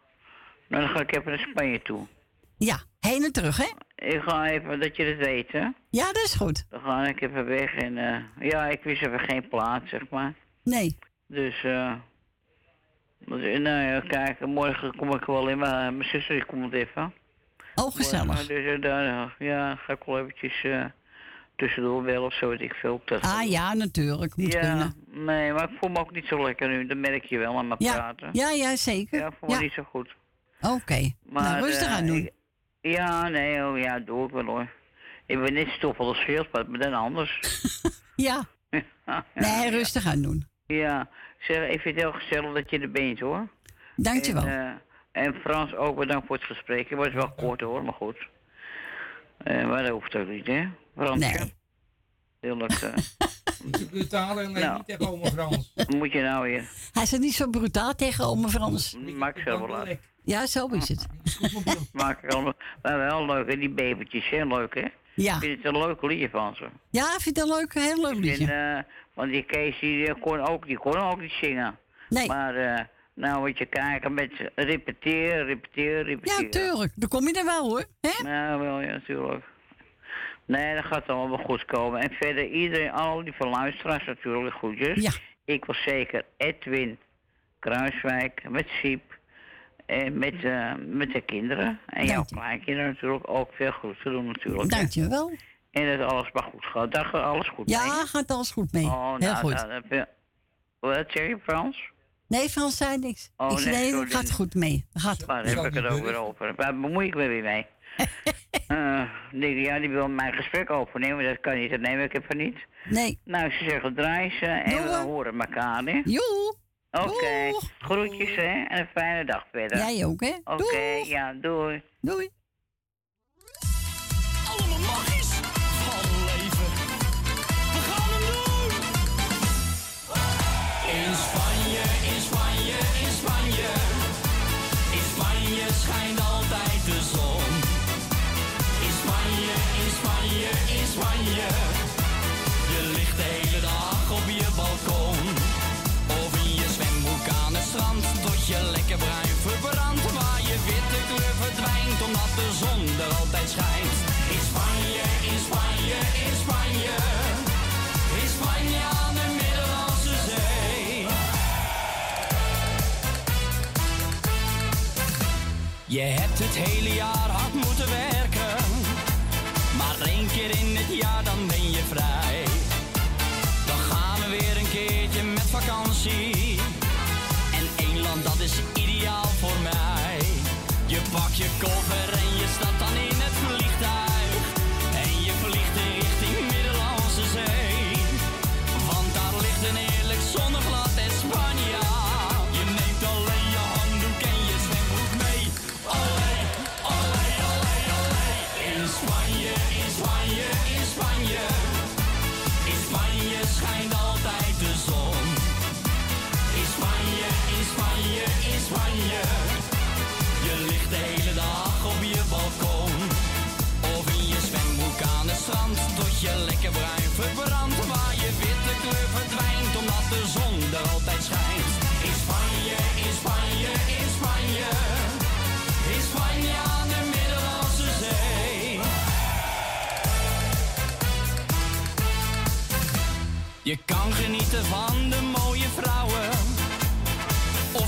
Nou, dan ga ik even naar Spanje toe. Ja, heen en terug, hè? Ik ga even, dat je het weet, hè? Ja, dat is goed. Dan ga ik even weg en, uh, ja, ik wist even geen plaats, zeg maar. Nee. Dus, eh. Nou ja, kijk, morgen kom ik wel in, maar mijn zuster komt even. Oh, gezellig. Morgen, dus uh, daar, ja, ga ik wel eventjes uh, tussendoor wel of zo, weet ik veel. Dat ah ja, natuurlijk, moet ja, kunnen. Nee, maar ik voel me ook niet zo lekker nu, dat merk je wel aan mijn ja, praten. Ja, ja, zeker. Ja, ik voel me ja. niet zo goed. Oké, okay. nou rustig aan doen. Ik, ja, nee, oh, ja, doe ik wel hoor. Ik ben niet stoffel als veelspad, maar dan anders. [laughs] [laughs] ja. nee, rustig aan doen. Ja, ik vind het heel gezellig dat je er bent hoor. Dankjewel. En, uh, en Frans ook bedankt voor het gesprek. Het was wel kort hoor, maar goed. Uh, maar dat hoeft ook niet, hè? Nee. Heerlijk. Uh, [laughs] Brutaal en Nou. niet tegen oma Frans. [laughs] Moet je nou weer? Hij is er niet zo brutaal tegen oma Frans. Maak zelf wel uit. Ja, zo is het. [laughs] Maak ik allemaal. Maar wel leuk, hè? Die bevertjes, heel leuk, hè? Ja. Ik vind het een leuk liedje van ze. Ja, ik vind het een leuk, heel leuk liedje. eh, want die Kees die eh, kon ook, die kon ook niet zingen. Nee. Maar eh, nou moet je kijken met repeteren, repeteren, repeteren. Ja, tuurlijk. Dan kom je er wel hoor. Hè? Nou, wel, ja, natuurlijk. Nee, dat gaat allemaal wel goed komen. En verder iedereen, al die van luisteraars natuurlijk, groetjes. Ja. Ik wil zeker Edwin Kruiswijk met Siep. En met, eh, met de kinderen. En jouw kleinkinderen natuurlijk ook veel goed te doen natuurlijk. hè. Dankjewel. En dat alles maar goed gaat. Daar gaat alles goed mee. Ja, gaat alles goed mee. Oh, heel nou, goed. nou, dat Wat zeg je, Frans? Nee, Frans zei niks. Oh, ik zei, nee, het gaat goed mee. Gaat heb ik het ook weer over. Waar bemoei ik me weer mee? [laughs] Die, ja, die wil mijn gesprek overnemen, dat kan niet. Dat neem ik even niet. Nee. Nou, ze zeggen draai ze en we horen elkaar, hè? Joe. Oké, groetjes, hè? En een fijne dag verder. Jij ook, hè? Oké, ja, doei. Doei. Je hebt het hele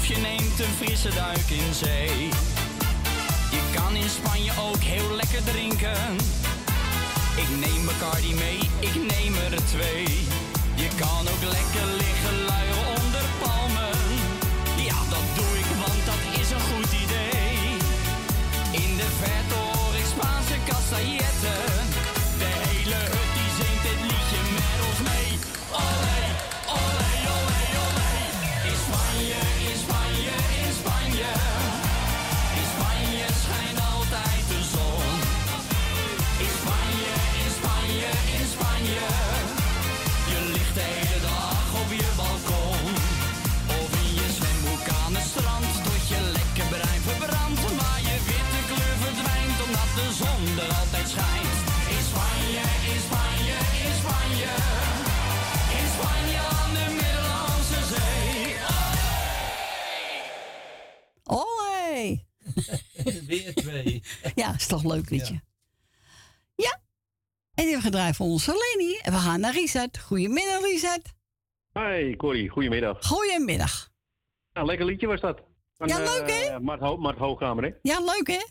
Of je neemt een frisse duik in zee. Je kan in Spanje ook heel lekker drinken. Ik neem Bacardi mee, ik neem er twee. Je kan ook lekker liggen luieren onder palmen. Ja, dat doe ik, want dat is een goed idee. In de verte hoor ik Spaanse castailletten. [laughs] Weer twee. Ja, is toch een leuk liedje. Ja. En die hebben we gedraaid voor onze Leni. En we gaan naar Richard. Goedemiddag, Richard. Hi Corrie, goedemiddag. Goedemiddag. Nou, lekker liedje was dat. Van, Ja, leuk, hè? eh, Mart, Ho Mart Hoogkamer, hè? Ja, leuk hè?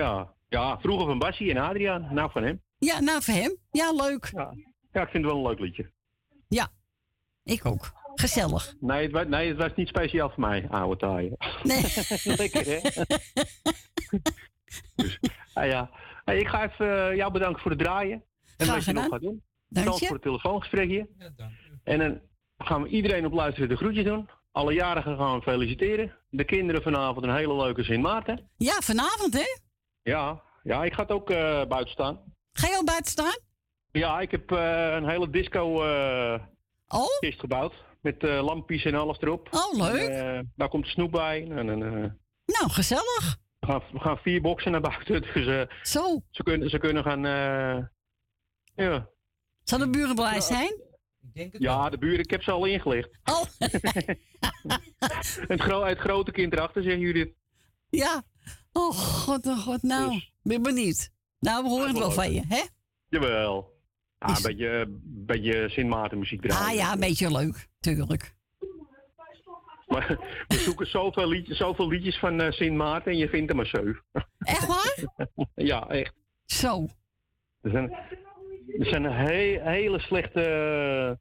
Ja. ja, vroeger van Bassie en Adriaan. Nou, van hem. Ja, nou voor hem. Ja, leuk. Ja, ja ik vind het wel een leuk liedje. Ja, ik ook. Gezellig. Nee, het was, nee, het was niet speciaal voor mij, oude taaien. Nee. [laughs] lekker, hè? [laughs] dus, ah, ja. Hey, ik ga even eh, jou bedanken voor het draaien. En Graag wat je nog gaat doen. Dank Bedankt je. voor het telefoongesprek hier. En dan gaan we iedereen op luisteren de groetjes doen. Alle jarigen gaan we feliciteren. De kinderen vanavond een hele leuke Sint Maarten. Ja, vanavond hè? Ja, ja ik ga het ook eh, buiten staan. Ga je al buiten staan? Ja, ik heb eh, een hele disco eh oh? kist gebouwd. Met eh, lampjes en alles erop. Oh, leuk. En, eh, daar komt snoep bij. En, en, eh, Nou, gezellig. we, gaan, we gaan vier boksen naar buiten. [laughs] Dus eh, Zo. Ze, kunnen, ze kunnen gaan... eh, ja. Zal de buren blij zijn? ja, de buren. Ik heb ze al ingelicht. Oh. [laughs] [laughs] het, gro het grote kind erachter, zeggen jullie. Ja. Oh, god, oh, god. Nou, ben benieuwd. Nou, we horen het wel van je, hè? Jawel. Ja, een beetje, beetje Sint Maarten muziek draaien. Ah ja, een beetje leuk. Tuurlijk. Maar [laughs] we zoeken zoveel liedjes, zoveel liedjes van eh, Sint Maarten en je vindt er maar zeven. [laughs] Echt waar? ja, echt. Zo. Er zijn, er zijn he- hele slechte, eh,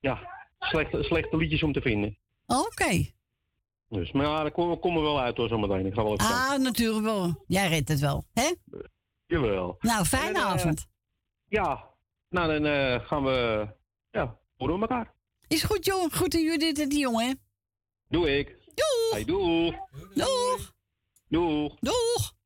ja, slechte, slechte liedjes om te vinden. Oké. Dus, maar ja, daar komen we wel uit hoor zometeen. Ik ga wel even. Ah, natuurlijk wel. Jij redt het wel, hè? Jawel. Nou, fijne En, eh, avond. Ja, nou dan eh, gaan we, ja, horen we elkaar. Is goed, joh. Goed aan Judith en die jongen, hè? Doe ik. Doeg. Hey, doeg. Doeg. Doeg. Doeg.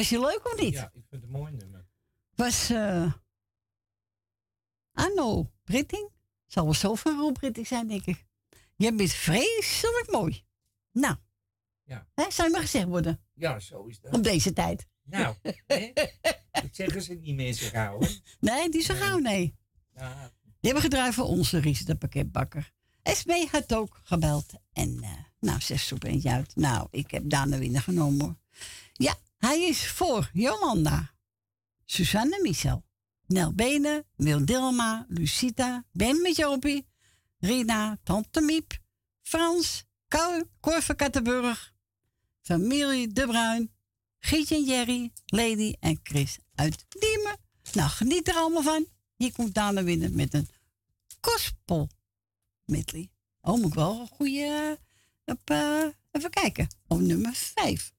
Was je leuk of niet? Ja, ik vind het een mooi nummer. Was eh Anno Britting? Zal wel zo van Rob Britting zijn, denk ik. Je bent vreselijk mooi. Nou. Ja. Hè, zou je maar gezegd worden. Ja, zo is dat. Op deze tijd. Nou, hè? [laughs] dat zeggen ze niet meer zo gauw, hè? Nee, die zo gauw, nee. Ja. Die hebben gedraaid voor onze Ries, de pakketbakker. Esmee had ook gebeld. En eh, nou, zes soep eentje uit. Nou, ik heb Dana Winnen genomen hoor. Ja, hij is voor Jolanda, Suzanne Michel, Nel Benen, Wil Dilma, Lucita, Ben met Jopie, Rina, Tante Miep, Frans, Kou, Cor van Kattenburg, familie De Bruin, Gietje en Jerry, Lady en Chris uit Diemen. Nou, geniet er allemaal van. Hier komt Dana Winnen met een gospel medley. Oh, moet ik wel een goede... op, eh, even kijken. Op nummer 5.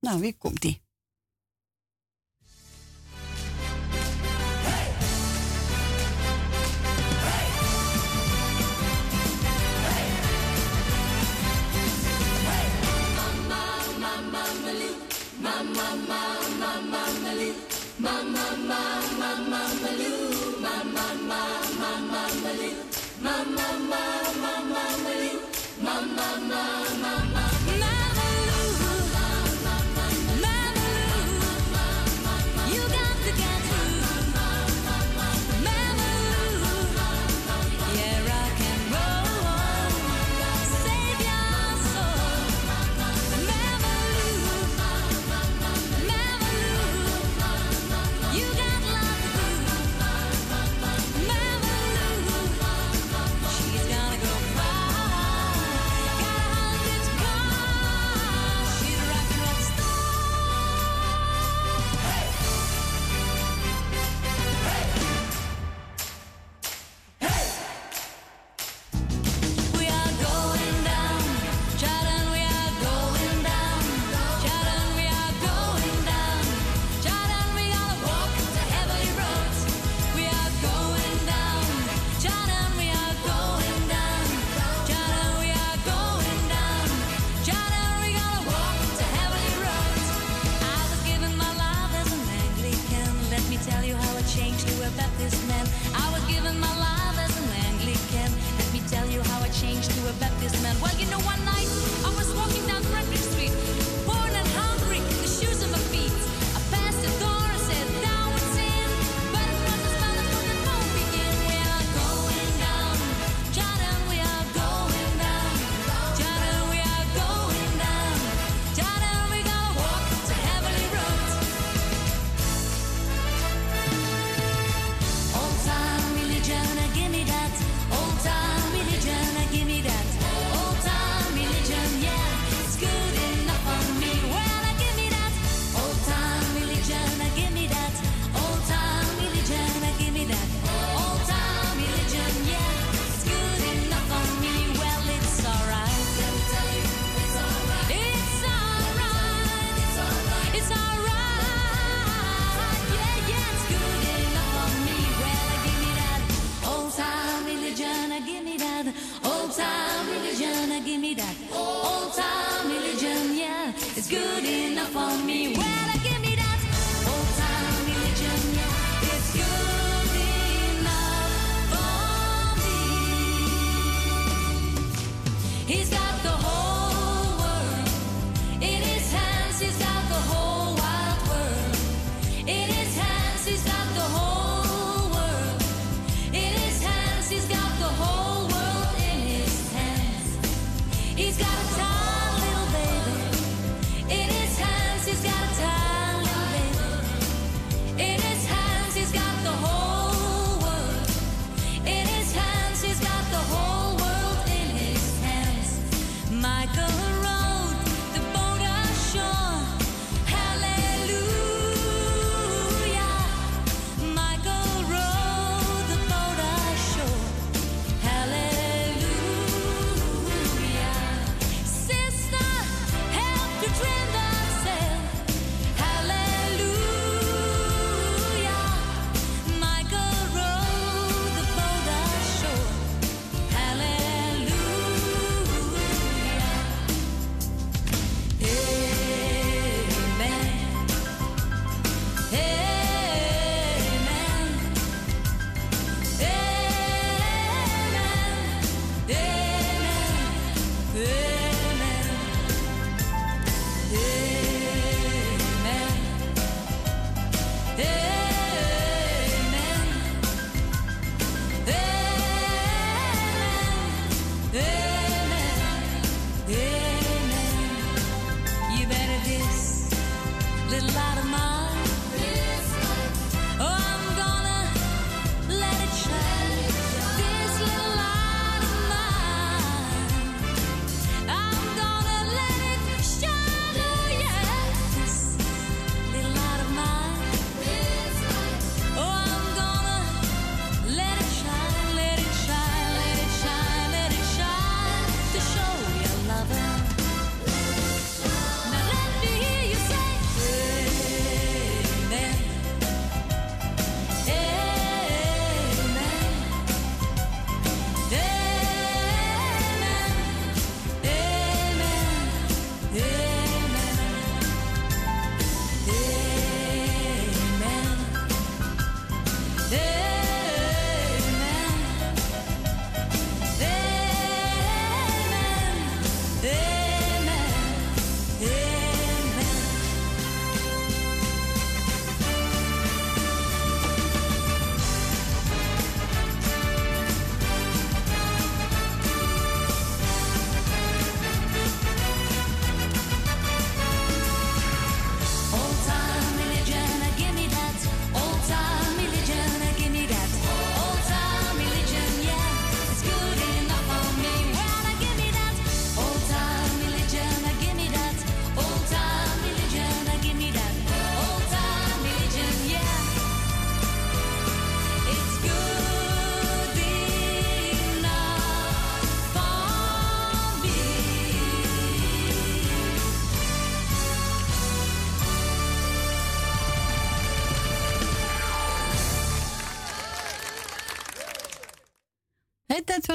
Nou, weer komt ie. We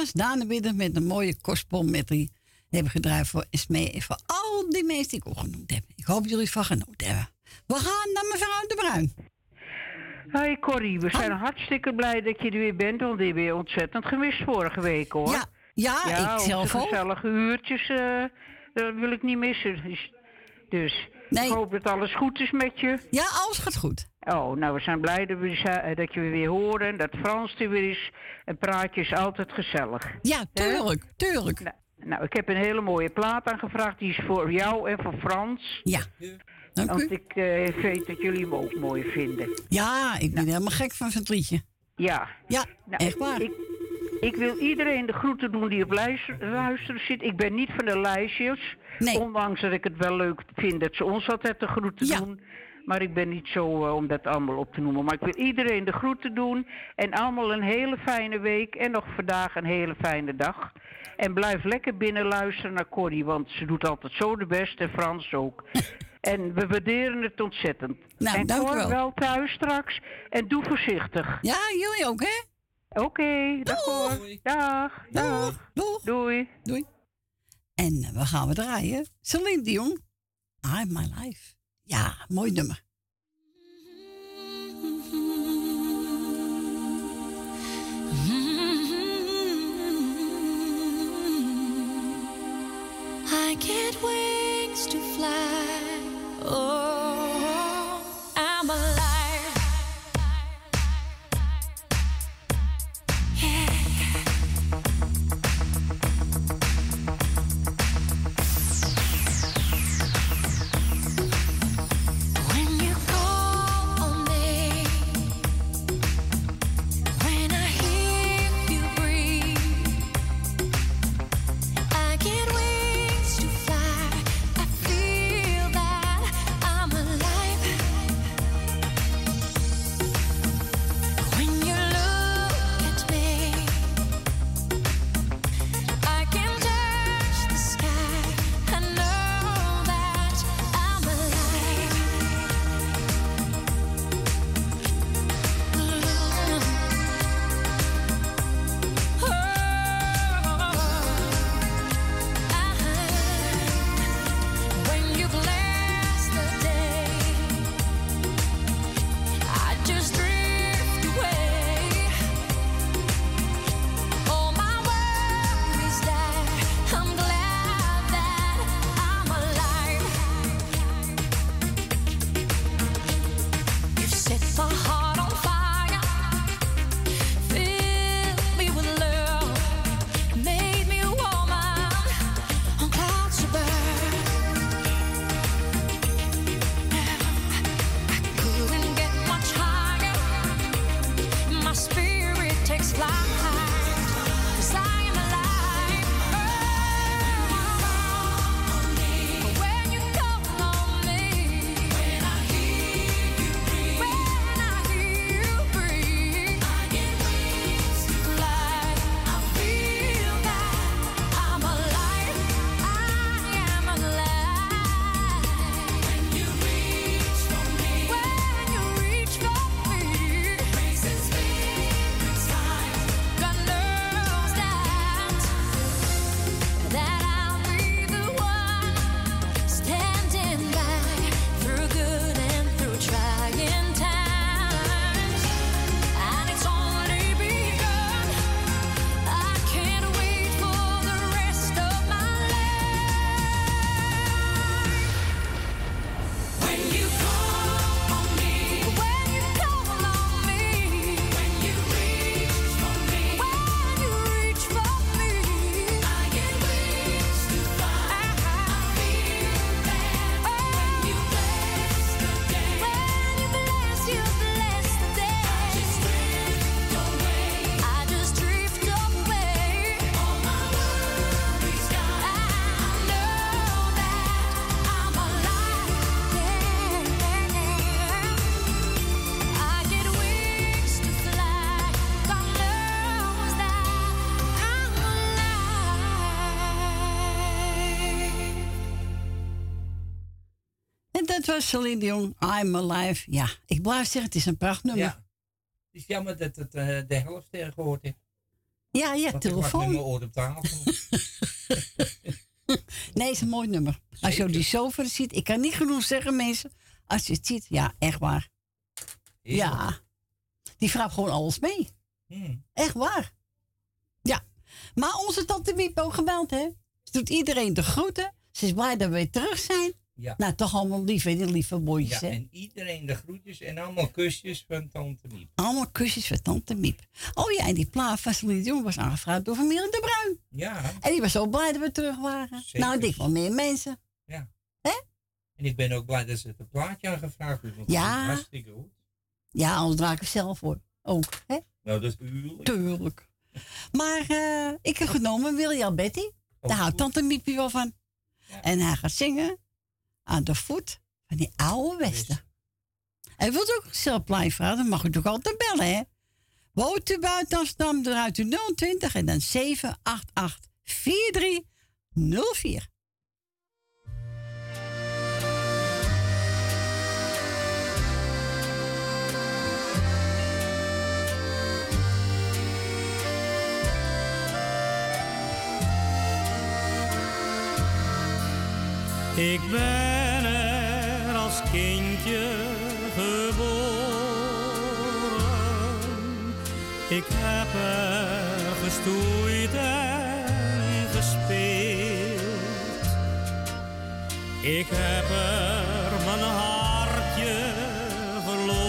was Daan Widder met een mooie kostbom met die hebben gedraaid voor Esmee en voor al die mensen die ik ook genoemd heb. Ik hoop jullie van genoten hebben. We gaan naar mevrouw De Bruin. Hoi Corrie, we zijn hartstikke blij dat je er weer bent, want je ontzettend gemist vorige week hoor. Ja, ja, ik zelf ook. gezellige uurtjes, eh, dat wil ik niet missen. Dus, dus ik hoop dat alles goed is met je. Ja, alles gaat goed. Oh, nou we zijn blij dat, we, zi- dat je weer horen en dat Frans er weer is. En praatje is altijd gezellig. Ja, tuurlijk, tuurlijk. Nou, nou, ik heb een hele mooie plaat aangevraagd, die is voor jou en voor Frans. Ja. Dank u. Want ik eh, weet dat jullie hem ook mooi vinden. Ja, ik ben helemaal gek van zijn liedje. Ja. Ja, Nou, echt waar. Ik, ik wil iedereen de groeten doen die op luister- luisteren zit. Ik ben niet van de lijstjes. Ondanks dat ik het wel leuk vind dat ze ons altijd de groeten doen. Maar ik ben niet zo eh, om dat allemaal op te noemen. Maar ik wil iedereen de groeten doen. En allemaal een hele fijne week. En nog vandaag een hele fijne dag. En blijf lekker binnen luisteren naar Corrie. Want ze doet altijd zo de best. En Frans ook. [laughs] en we waarderen het ontzettend. Nou, en dank wel. wel thuis straks. En doe voorzichtig. Ja, jullie ook, hè? Oké, dag hoor. Dag, dag. Doeg. Doei. Doei. En eh, we gaan we draaien. Celine Dion, I'm My Life. Ja, mooi nummer. I get wings to fly. Oh, was Celine Dion, I'm Alive. Ja, ik blijf zeggen, het is een prachtnummer. Ja. Het is jammer dat het eh, de helft er gehoord heeft. Ja, ja, Want ik telefoon. met mijn oor op tafel. [laughs] [laughs] Nee, is een mooi nummer. Als je die sofa ziet, ik kan niet genoeg zeggen, mensen. Als je het ziet, ja, echt waar. Ja. Die vraagt gewoon alles mee. Hmm. Echt waar. Ja. Maar onze tante Wiep ook geweld, hè? Ze doet iedereen de groeten. Ze is blij dat we weer terug zijn. Ja. Nou, toch allemaal lief, hè, die lieve boyjes, Ja, hè? en iedereen de groetjes en allemaal kusjes van Tante Miep. Allemaal kusjes voor tante Miep. Oh ja, en die plaat van Celine Dion was aangevraagd door familie De Bruin. Ja, En die was zo blij dat we terug waren. Zeker. Nou, ik denk wel meer mensen. ja. Hè? En ik ben ook blij dat ze het een plaatje aangevraagd hebben. Ja. Hartstikke goed. Ja, anders draai ik het zelf voor. Ook, hè? Nou, dat is tuurlijk. Tuurlijk. Maar eh, ik heb genomen William Betty. Daar houdt tante Miepie wel van. En hij gaat zingen aan de voet van die oude Westen. Hij wilt ook zelf blijven vragen, dan mag u toch altijd bellen, hè? Woont u buiten Amsterdam, eruit u 020 en dan 788 4304. Ik ben Ik heb er gestoeid en gespeeld. Ik heb er mijn hartje verloren.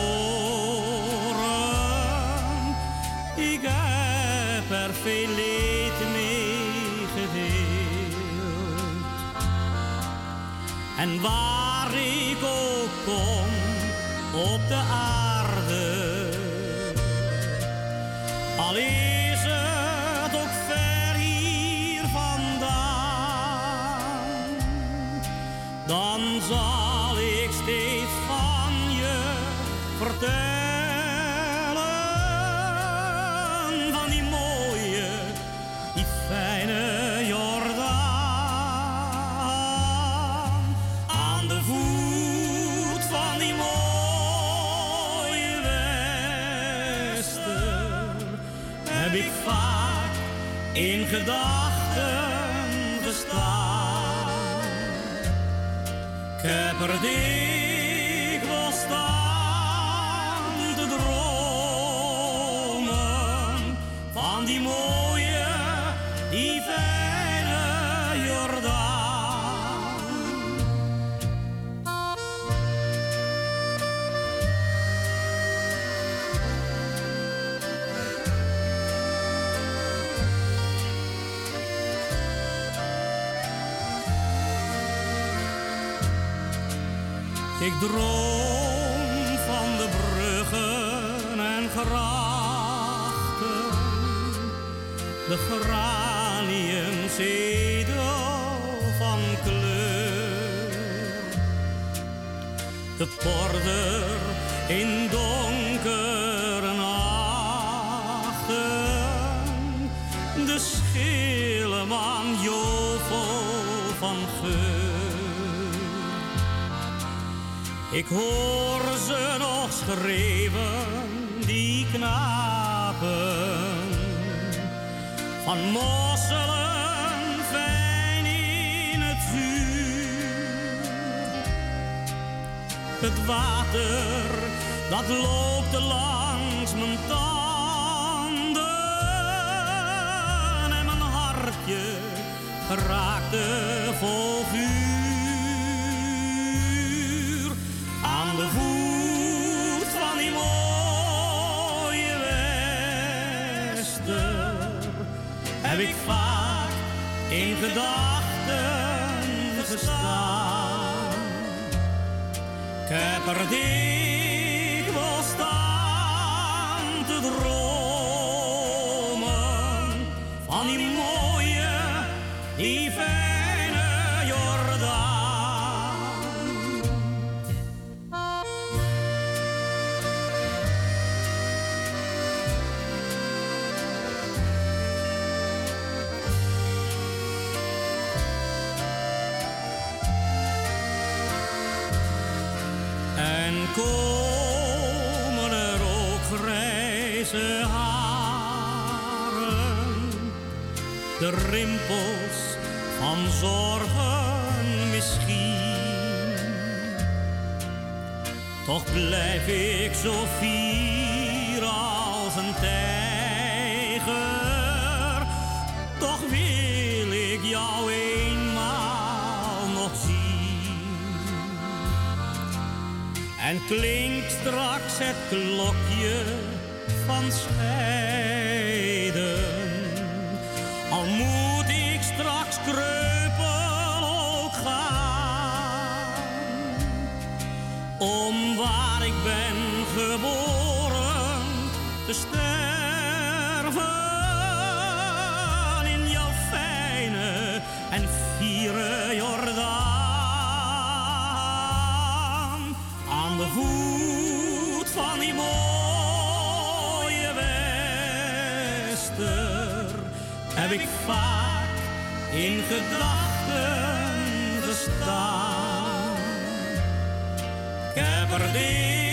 Ik heb er veel leed mee gedeeld. En waar ik ook kom op de aarde, gedachten gestaan. Ik heb er dikwijls staan te dromen van die mooie, Ik droom van de bruggen en grachten, de graniumzedel van kleur, de porder in donkere Ik hoor ze nog schreeuwen, die knapen, van mosselen fijn in het vuur. Het water dat loopt langs mijn tanden en mijn hartje raakte vol vuur. Heb ik vaak in gedachten gestaan. Ik rimpels van zorgen misschien. Toch blijf ik zo fier als een tijger. Toch wil ik jou eenmaal nog zien. En klinkt straks het klokje van scheiden. Te sterven. In jouw fijne en viere Jordaan. Aan de voet van die mooie wester heb ik vaak in gedachten gestaan. Ik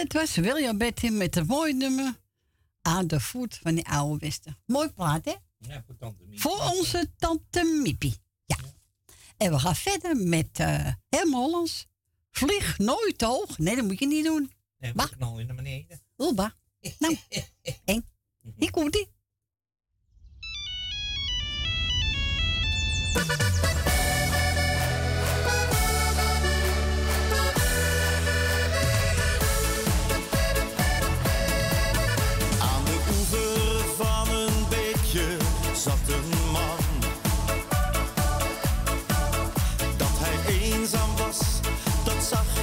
En dat was William Betty met een mooi nummer aan de voet van die oude Westen. Mooi plaat, hè? Ja, voor tante Miep. Voor onze tante Miepie. Ja. En we gaan verder met eh Hem Hollands. Vlieg nooit hoog. Nee, dat moet je niet doen. Nee, we knallen naar beneden. Ulba. Nou, [laughs] eng. Hier komt ie.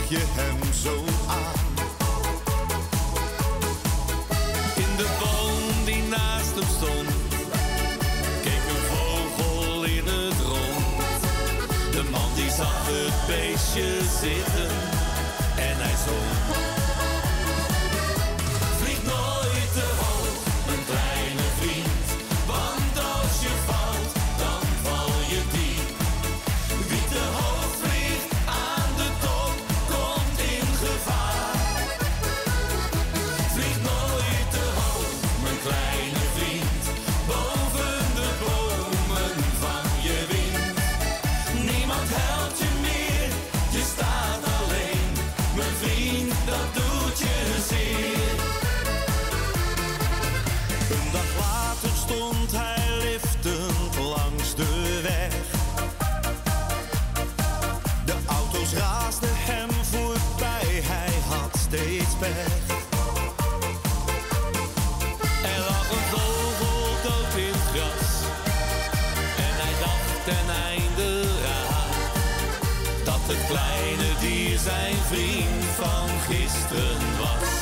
Je hem zo aan. In de boom die naast hem stond, keek een vogel in het rond. De man die zag het beestje zitten en hij zong. Zijn vriend van gisteren was.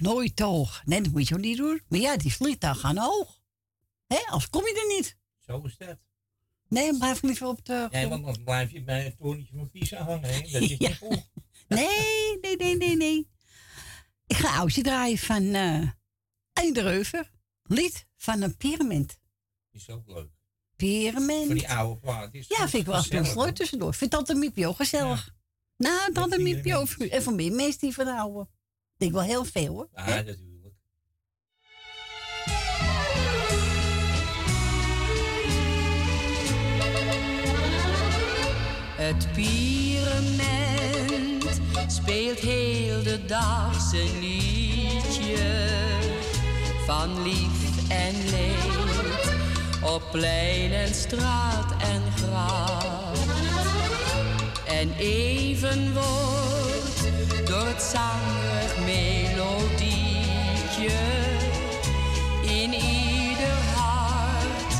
Nooit te hoog. Nee, dat moet je ook niet doen. Maar ja, die vliegtuigen gaan hoog. Hé, als kom je er niet. Zo is dat. Nee, dan blijf ik liever op de Nee, want dan blijf je bij het torentje van Pisa hangen. Hè? Dat is [laughs] Ja. niet goed. Nee, nee, nee, nee, nee. Ik ga oudje draaien van Reuver. Lied van een pyramid. Is ook leuk. Pyramid. Voor die oude plaat. Is Ja, vind ik wel eens leuk tussendoor. Vind Tante Miepje ook gezellig. Nou, Tante Miepje ook. En voor meer mensen die van houden. Ik denk wel heel veel hoor. Ja, natuurlijk. Het pyramid speelt heel de dag zijn liedje van lief en leed op plein en straat en graf. En even wordt het melodietje in ieder hart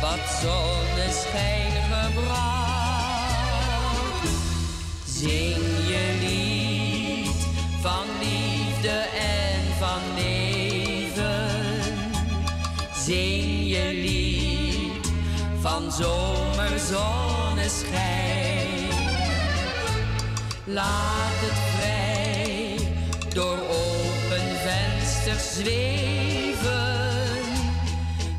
wat zonneschijn gebracht. Zing je lied van liefde en van leven. Zing je lied van zomerzonneschijn. Laat het vrij door open vensters zweven.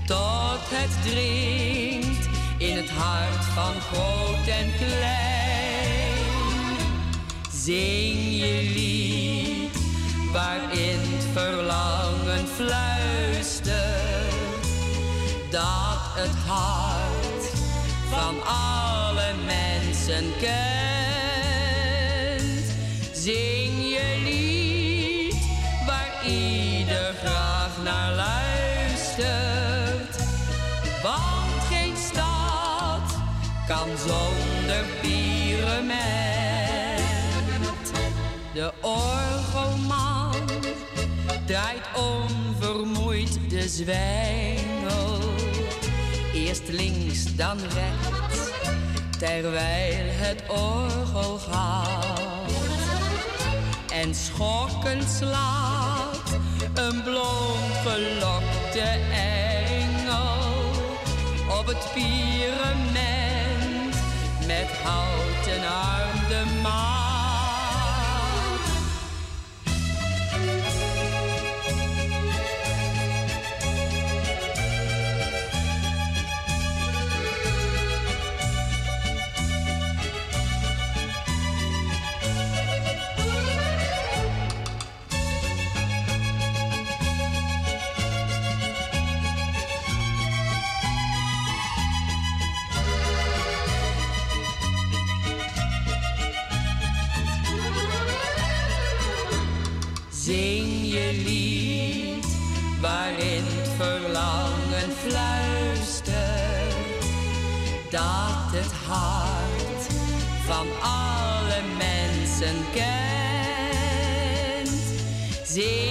Tot het dringt in het hart van groot en klein. Zing je lied waarin het verlangen fluistert. Dat het hart van alle draait onvermoeid de zwijngel. Eerst links, dan rechts, terwijl het orgel gaat. En schokkend slaat een blond gelokte engel op het pyramid met houten arm de maat. Zing je lied waarin het verlangen fluistert dat het hart van alle mensen kent. Zing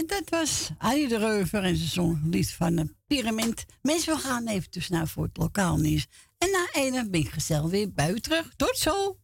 En dat was Annie de Reuver en ze zong een lied van een pyramid. Mensen, we gaan even tussenuit voor het lokaal nieuws. En na ene ben ik gezellig weer u terug. Tot zo!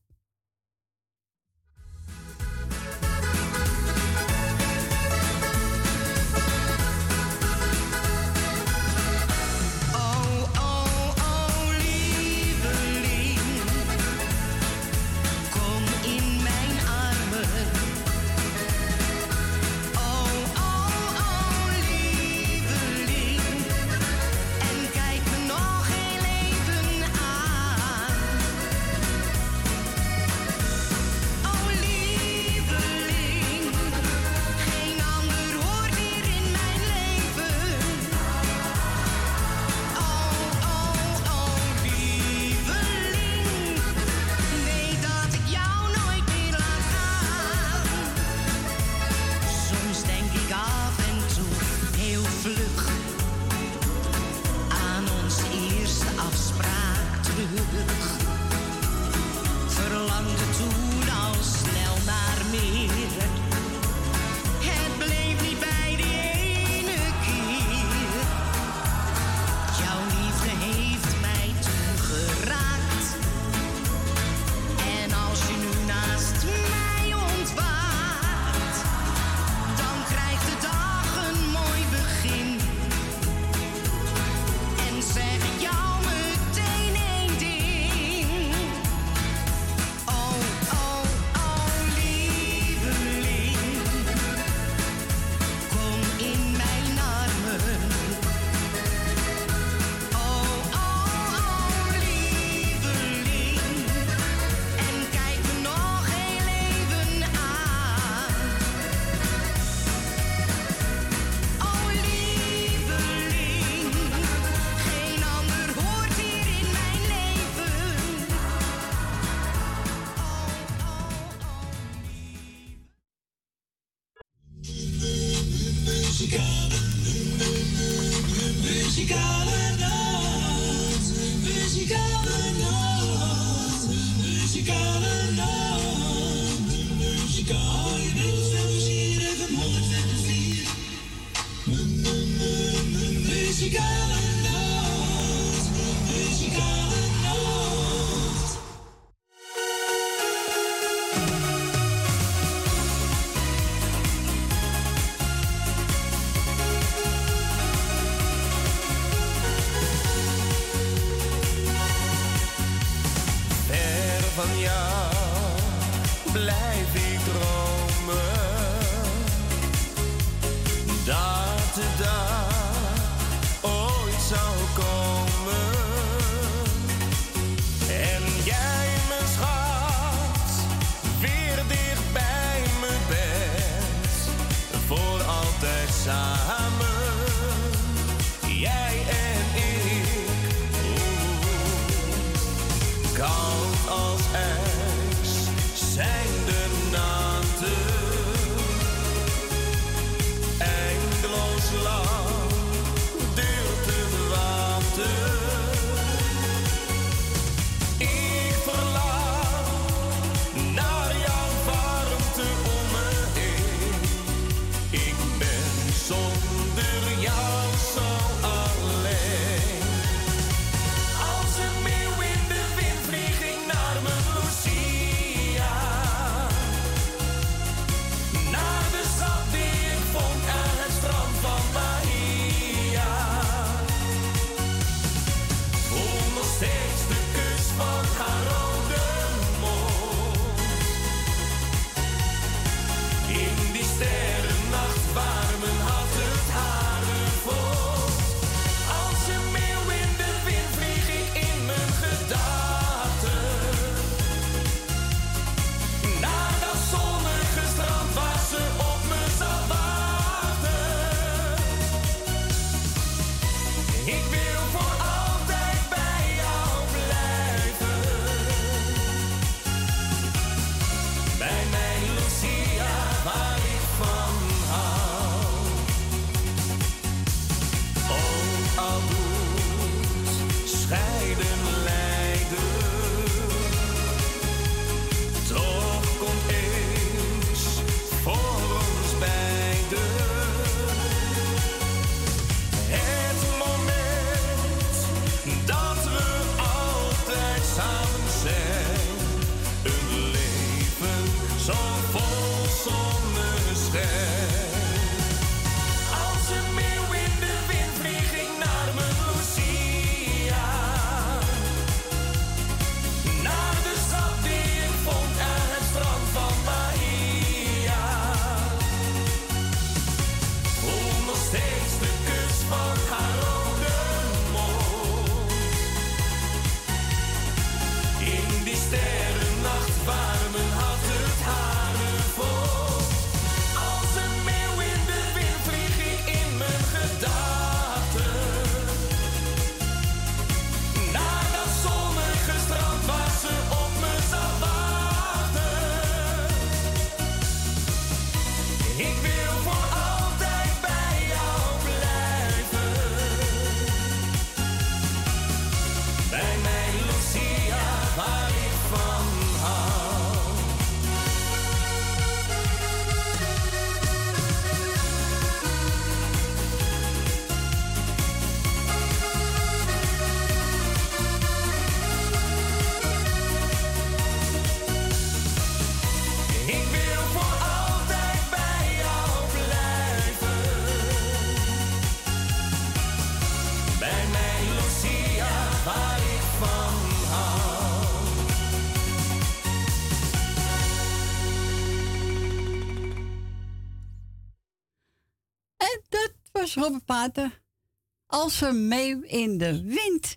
Als we mee in de wind.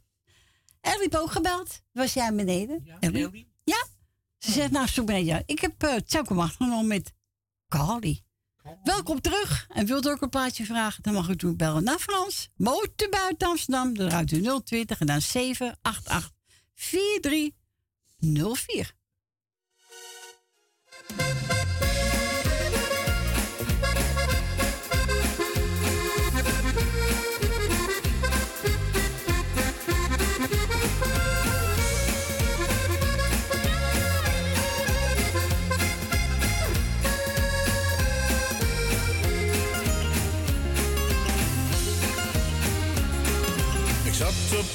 Ellie ook gebeld. Was jij beneden? Ja, Ja. Ze zegt, nou, zoek beneden. je. Ik heb eh, uh, Tjelkemacht met Carly. Welkom terug. En wilt u ook een plaatje vragen, dan mag u toen bellen naar Frans. Motor buiten Amsterdam, De ruimte 020 en dan 788 4304.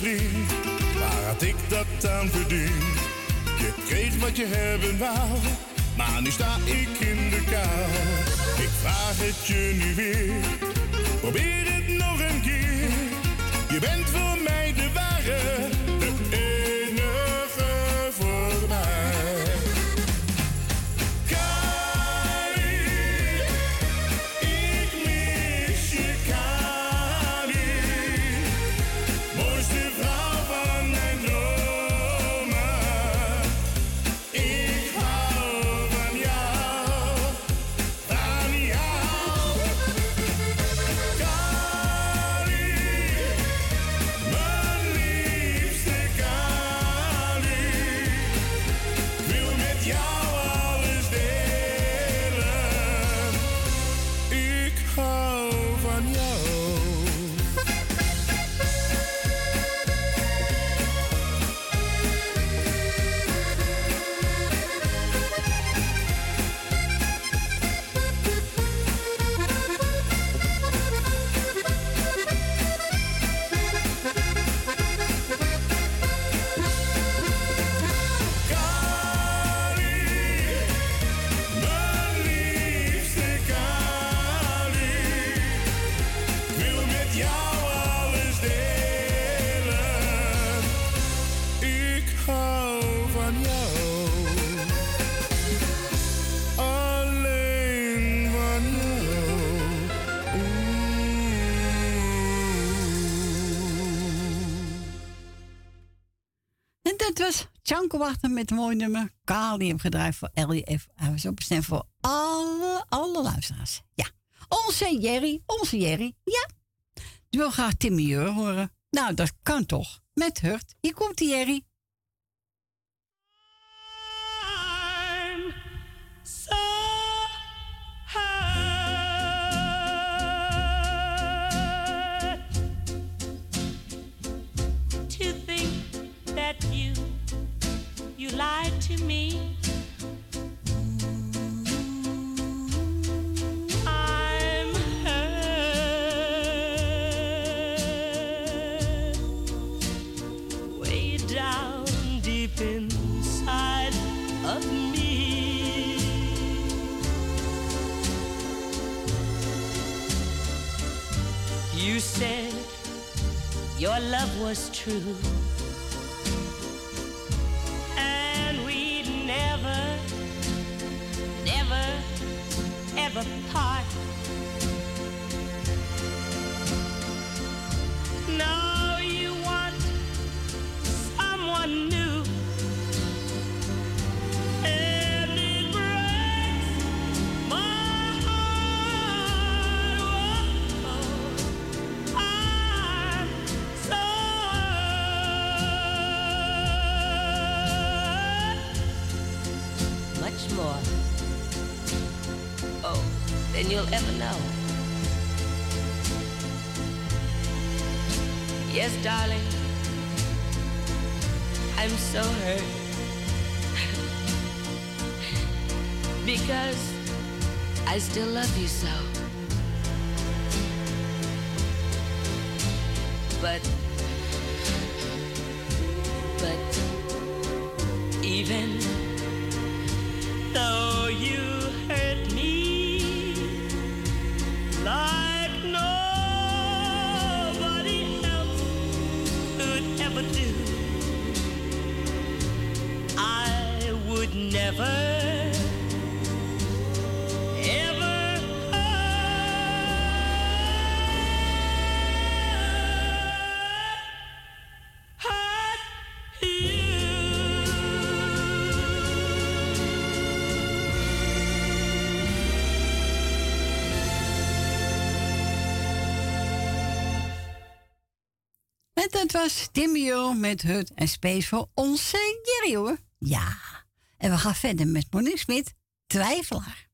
Waar had ik dat aan verdiend? Je kreeg wat je hebben wou, maar nu sta ik in de kou. Ik vraag het je nu weer, probeer het nog een keer. Je bent voor mij de Tjanko Wachter met een mooi nummer. Kali hem gedraaid voor LEF. Hij was ook bestemd voor alle, alle luisteraars. Ja. Onze Jerry, onze Jerry. Ja. Je wil graag Timmy horen. Nou, dat kan toch. Met Hurt. Hier komt die Jerry. Love was true. Was met Hut en Space voor onze Jerry hoor. Ja. En we gaan verder met Monique Smit, Twijfelaar.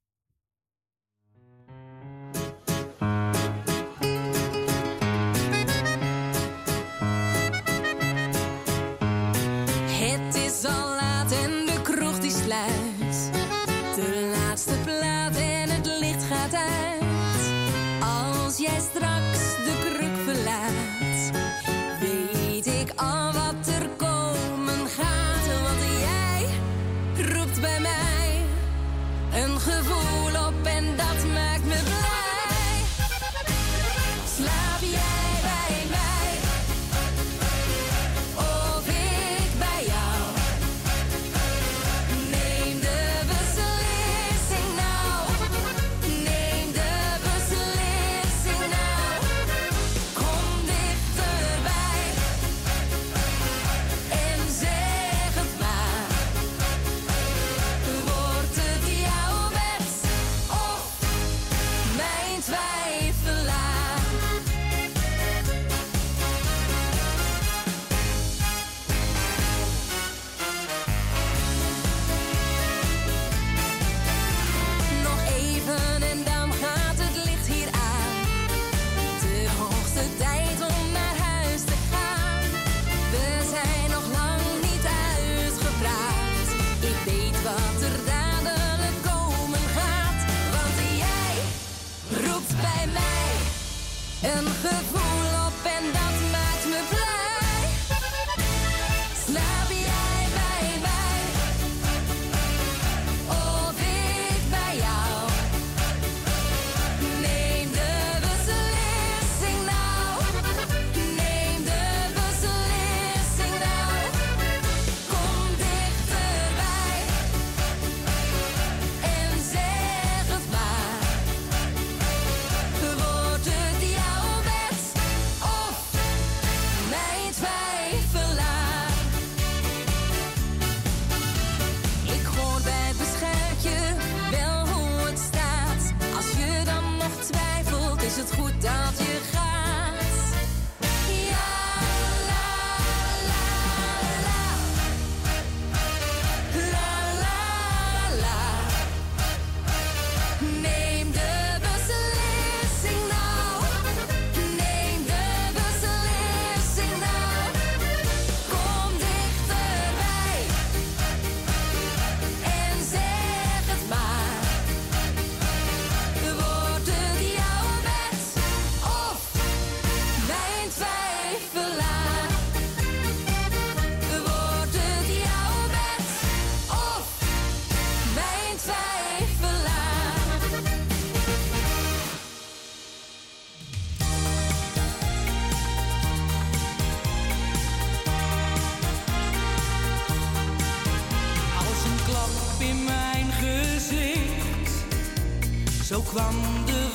In mijn gezicht, zo kwam de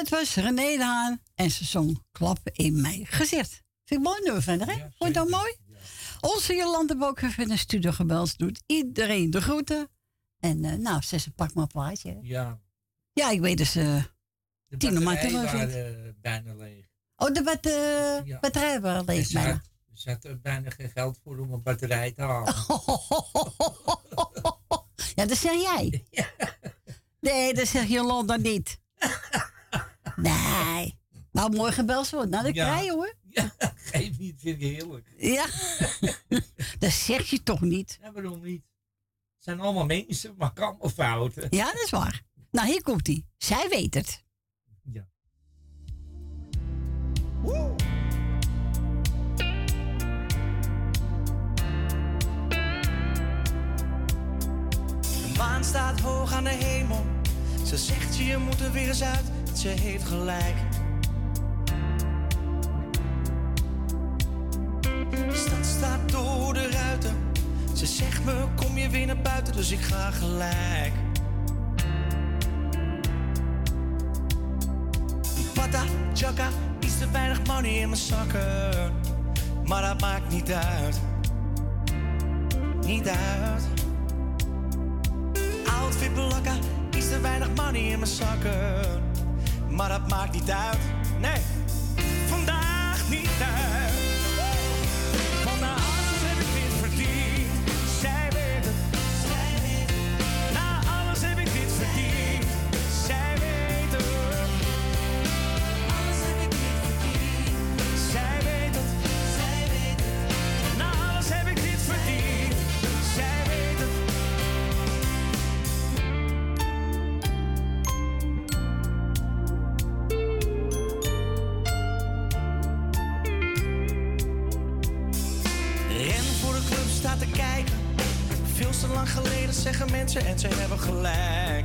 Dat was René de Haan en ze zong Klappen in mijn gezicht. Vind ik mooi nummer van hè? Vond je dat mooi? Onze Jolande Bok heeft in de studio gebeld. Doet iedereen de groeten. En eh, nou, ze pak maar een plaatje. Ja, Ja, ik weet dus... eh de Tino batterijen waren eh, bijna leeg. Oh, de bat, Ja. batterij waren En leeg ze bijna. er bijna geen geld voor om een batterij te halen. [laughs] Ja, dat zeg jij. [laughs] Nee, dat zegt Jolanda niet. [laughs] Nee. Nou, morgen gebeld ze wordt. Nou, dat Ja. krijg je hoor. Geef niet, vind ik heerlijk. Ja. [laughs] dat zeg je toch niet? Ja, waarom niet? Het zijn allemaal mensen, maar allemaal fouten. Ja, dat is waar. Nou, hier komt hij. Zij weet het. Ja. De maan staat hoog aan de hemel. Ze zegt je moet er weer eens uit. Ze heeft gelijk. Stad staat door de ruiten. Ze zegt me kom je weer naar buiten, dus ik ga gelijk. Pata, chaka, iets te weinig money in mijn zakken. Maar dat maakt niet uit. Niet uit. Outfit blakka, iets te weinig money in mijn zakken. Maar dat maakt niet uit. Nee, vandaag niet uit. En ze hebben gelijk.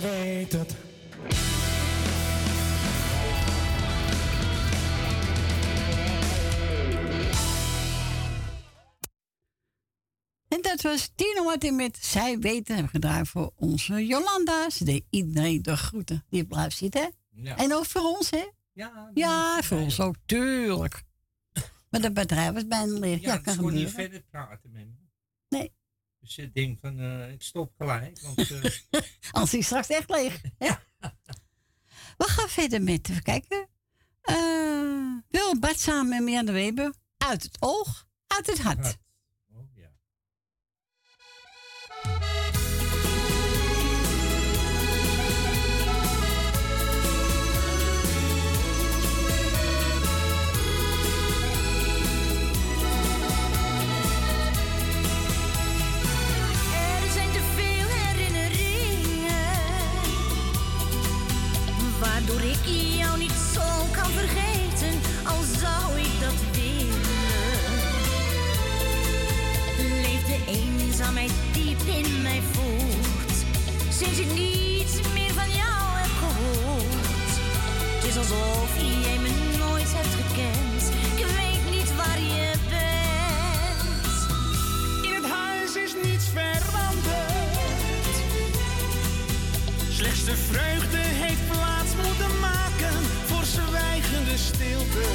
Weet het. En dat was Tino Martin met Zij weten. Hebben we gedraaid voor onze Jolanda. Ze deed iedereen de groeten. Die blijft zitten. hè? Ja. En ook voor ons, hè? Ja, Ja, voor ons ook, tuurlijk. Maar dat bedrijf was bijna leeg. Ja, Ja, ik kan kon niet gebeuren. verder praten met me. Nee. Dus ik denk van, eh, ik stop gelijk. Want, eh, [laughs] Als hij straks echt leeg. Ja. [laughs] We gaan verder met, even kijken. Eh Wil Bart samen met Mirjam de Weber. Uit het oog, uit het hart. Sinds ik niets meer van jou heb gehoord Het is alsof jij me nooit hebt gekend Ik weet niet waar je bent In het huis is niets veranderd. Slechts de vreugde heeft plaats moeten maken voor zwijgende stilte.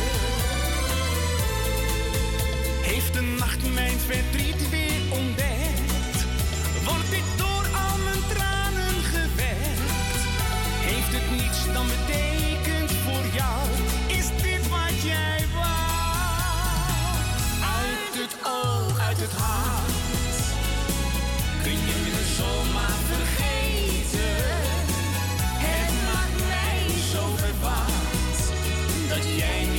Heeft de nacht mijn verdriet weer ontdekt? Dat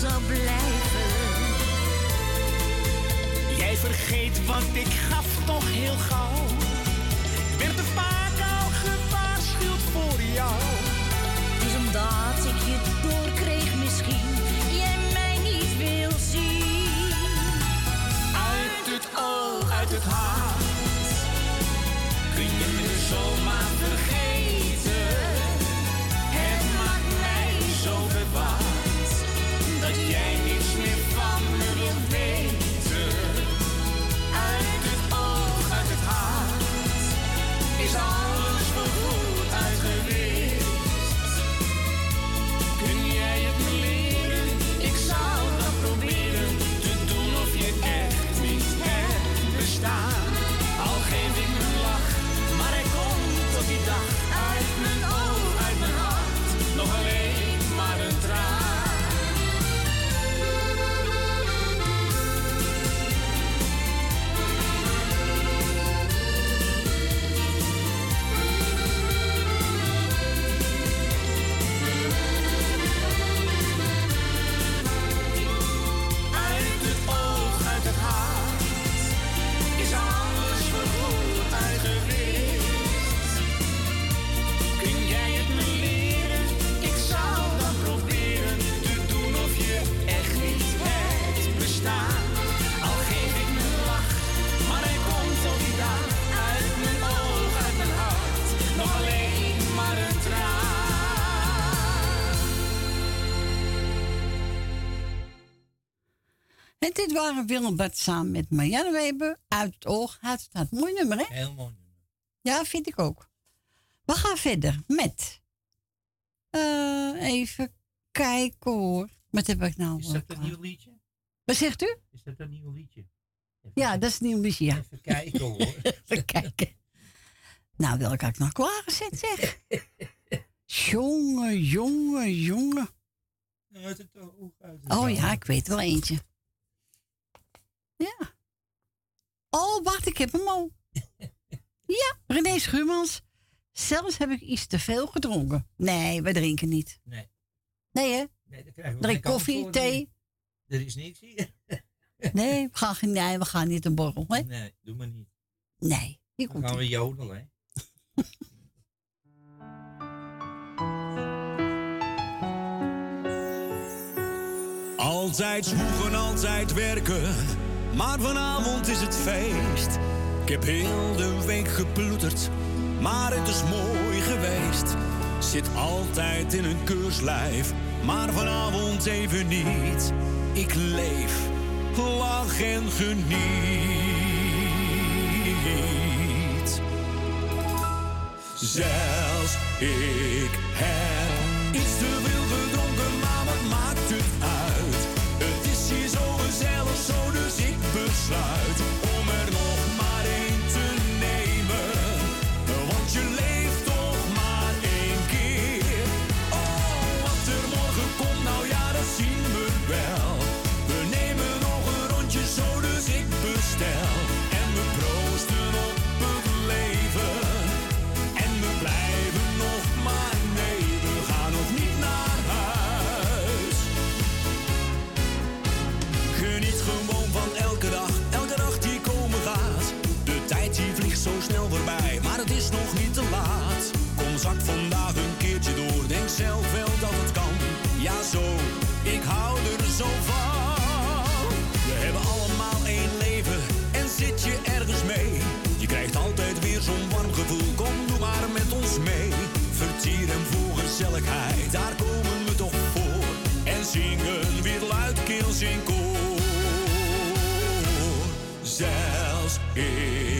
zou blijven. Jij vergeet wat ik gaf toch heel gauw. Ik werd te vaak al gewaarschuwd voor jou. Het is omdat ik je doorkreeg misschien, jij mij niet wil zien. Uit het oog, uit het hart. Kun je me zomaar En dit waren Willem Bart samen met Marianne Weber. Uit het oog, het hart. Mooi nummer, hè? Heel mooi nummer. Ja, vind ik ook. We gaan verder met... eh, even kijken hoor. Wat heb ik nou? Is dat een nieuw liedje? Wat zegt u? Is dat een nieuw liedje? Ja, dat is een nieuw liedje, ja. Even kijken hoor. [laughs] Even kijken. Nou, welke had ik nog klaargezet, zeg. [laughs] jongen, jongen, jongen. Oh ja, ik weet wel eentje. Ja, wacht, ik heb hem al. [laughs] Ja, René Schuurmans. Zelfs heb ik iets te veel gedronken. Nee, we drinken niet. Nee. Nee, hè? Nee, dan krijgen we Drink geen koffie, thee. Er is niks hier. Nee, we gaan, geen- nee, we gaan niet een borrel, hè? Nee, doe maar niet. Nee, die Dan komt gaan we jodelen, hè. [laughs] Altijd zwoegen, altijd werken, maar vanavond is het feest. Ik heb heel de week geploeterd, maar het is mooi geweest. Zit altijd in een keurslijf, maar vanavond even niet. Ik leef, lach en geniet. Zelfs ik heb iets te veel gedronken, maar wat maakt het uit? Het is hier zo gezellig, zo dus besluit om er nog niet te laat. Kom zak vandaag een keertje door, denk zelf wel dat het kan. Ja zo, ik hou er zo van. We hebben allemaal één leven en zit je ergens mee. Je krijgt altijd weer zo'n warm gevoel, kom doe maar met ons mee. Vertier en voor gezelligheid, daar komen we toch voor. En zingen weer luidkeels in koor. Zelfs ik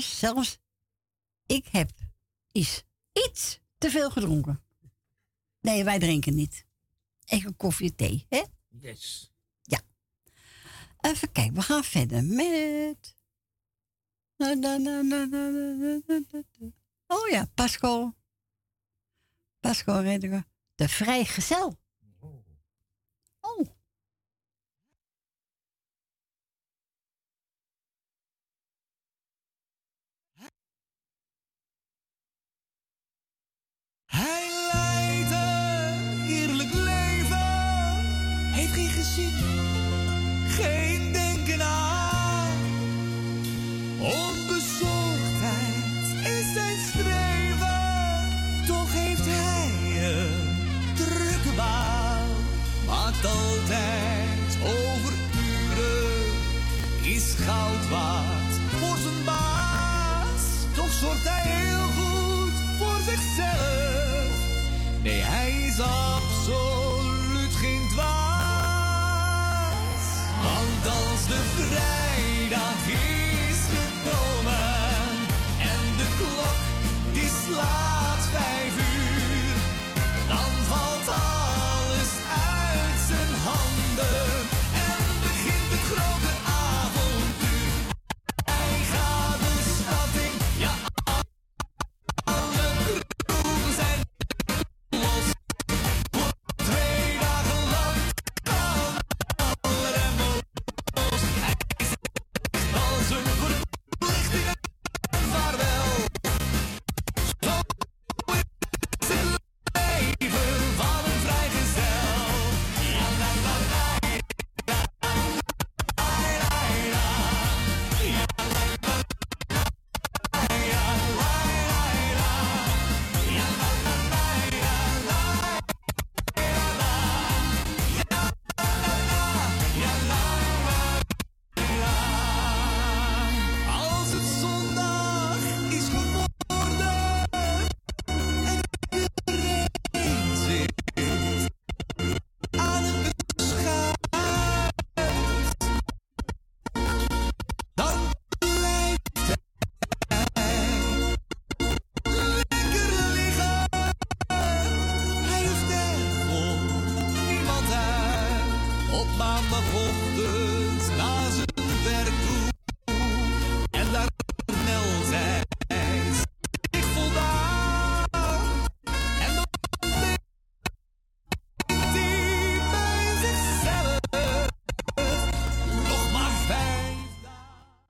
zelfs, ik heb iets, iets te veel gedronken. Nee, wij drinken niet. Even koffie, thee, hè? Yes. Ja. Even kijken, we gaan verder met... Oh ja, Pascal. Pascal Redder, de vrijgezel. I love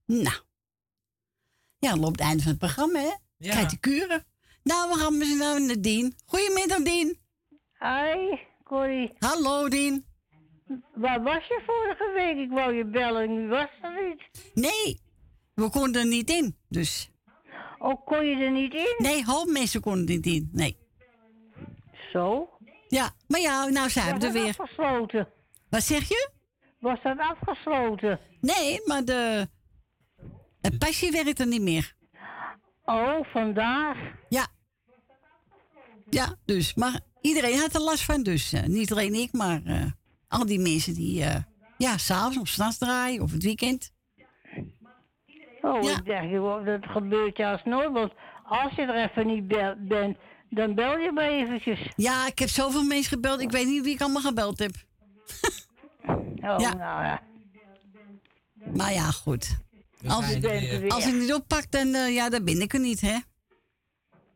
Nou. Ja, dan loopt het einde van het programma, hè? Ja. Krijg de kuren. Nou, we gaan met z'n naar naar Dien. Goedemiddag, Dien. Hi, Corrie. Hallo, Dien. Waar was je vorige week? Ik wou je bellen, nu was er niet. Nee, we konden er niet in, dus. Oh, kon je er niet in? Nee, half mensen konden er niet in, nee. Zo? Ja, maar ja, nou zijn Was we er dat weer. afgesloten? Wat zeg je? Was dat afgesloten? Nee, maar de... Het passie werkt er niet meer. Oh, vandaar. Ja. Ja, dus. Maar iedereen had er last van, dus. eh, niet alleen ik, maar eh, al die mensen die... eh, ja, s'avonds of s'nachts draaien of het weekend. Oh, Ja. ik dacht, joh, dat gebeurt juist nooit. Want als je er even niet bent, dan bel je me eventjes. Ja, ik heb zoveel mensen gebeld. Ik weet niet wie ik allemaal gebeld heb. [laughs] Oh, Ja. nou ja. Maar ja, goed. We Als, er weer. als ik niet oppak, dan, eh, ja, dan ben ik er niet, hè?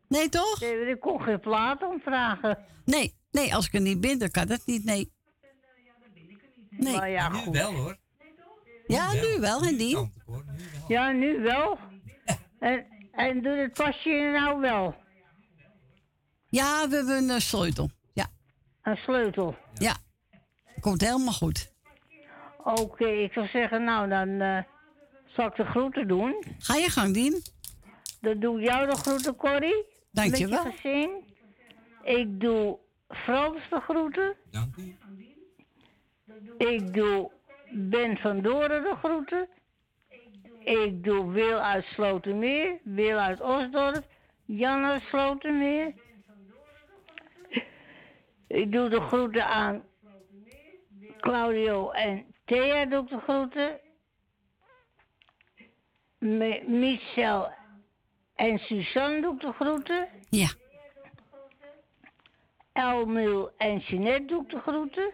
Nee, toch? Nee, ik kon geen plaat omvragen. Nee, nee, als ik er niet ben, dan kan dat niet, nee. Nee. Maar ja, Nu wel hoor. Ja, nu wel, en die? Ja, nu wel. [laughs] En, en doet het pasje nou wel? Ja, we hebben een eh, sleutel. Ja. Een sleutel? Ja. Komt helemaal goed. Oké, ik zou zeggen, nou dan eh, zal ik de groeten doen. Ga je gang, Dien. Dan doe ik jou de groeten, Corrie. Dankjewel. Met je gezin. Ik doe Frans de groeten. Dank u. Ik doe Ben van Doren de groeten. Ik doe Wil uit Slotermeer. Wil uit Osdorp. Jan uit Slotermeer. Ik doe de groeten aan Claudio en Thea doe ik de groeten. Me- Michel en Suzanne doe ik de groeten. Ja. Elmil en Jeanette doe ik de groeten.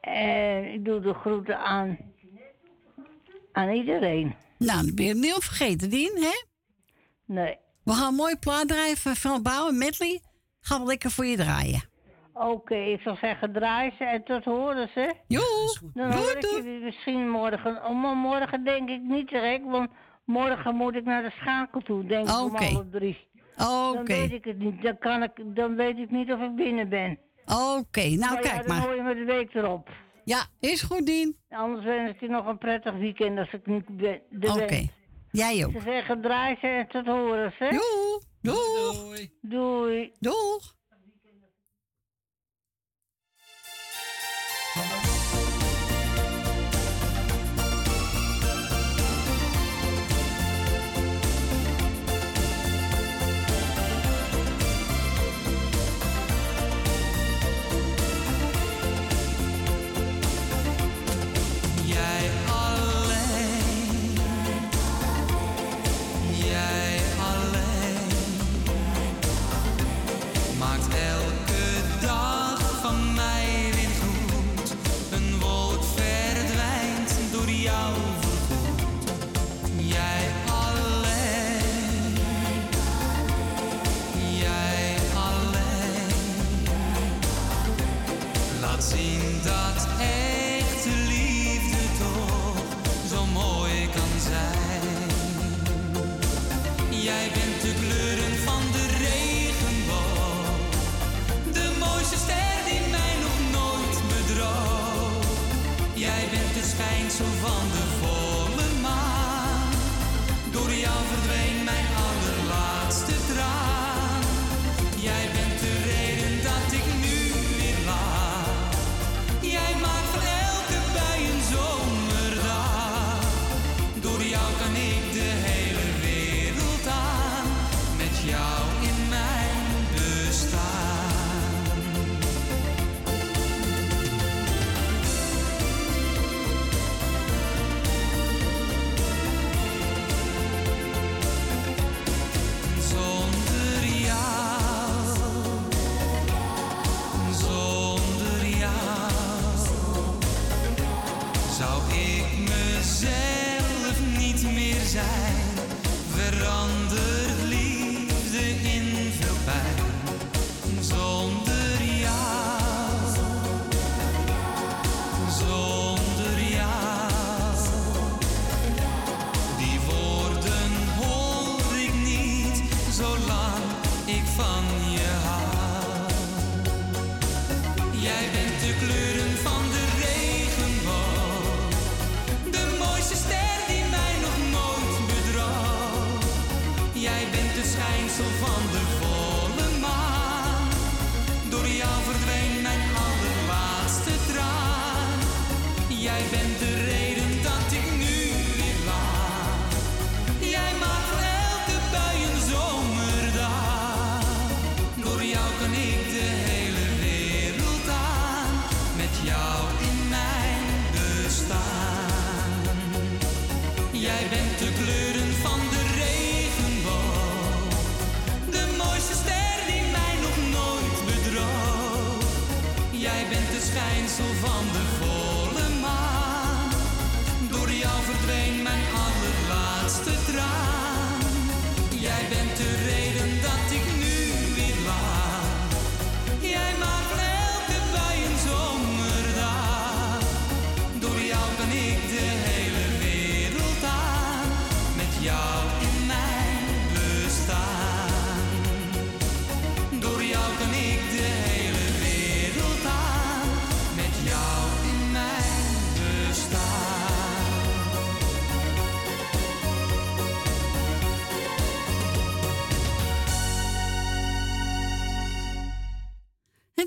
En ik doe de groeten aan, aan iedereen. Nou, dan ben je het niet vergeten, Dien, hè? Nee. We gaan een mooi plaat draaien van Van Bouwen, medley. Gaan we lekker voor je draaien. Oké, ik zal zeggen draai ze en tot horen ze. Jo, Dan hoor ik je misschien morgen. Oh, maar morgen denk ik niet direct, want morgen moet ik naar de schakel toe, denk ik om Oké. half drie. Oké. Dan weet ik het niet. Dan, kan ik, dan weet ik niet of ik binnen ben. Oké, nou Maar ja, kijk dan maar. hoor je me de week erop. Ja, is goed, Dien. Anders wens ik je nog een prettig weekend als ik niet ben. Oké, jij ook. Ze zeggen draai ze en tot horen ze. Doei. Doei. Doei. Doeg.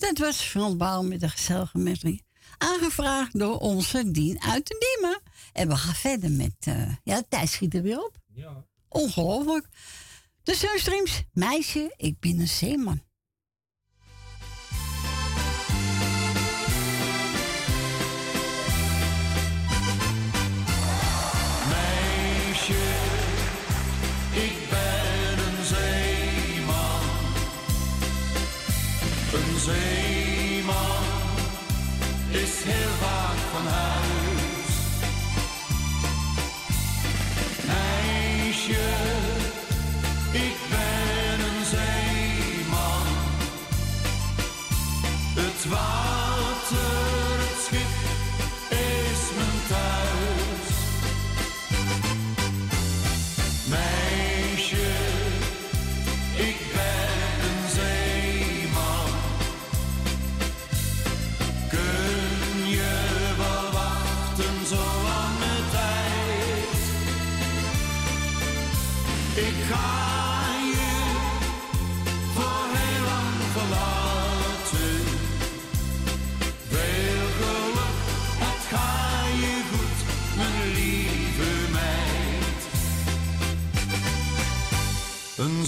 Dat was Frans Baal met een gezellige. Aangevraagd door onze Dien uit de Diemen. En we gaan verder met... Eh, ja, de tijd schiet er weer op. Ja. Ongelooflijk. De Sunstreams. Meisje, ik ben een zeeman. Niemand is heel vaak van huis. Meisje.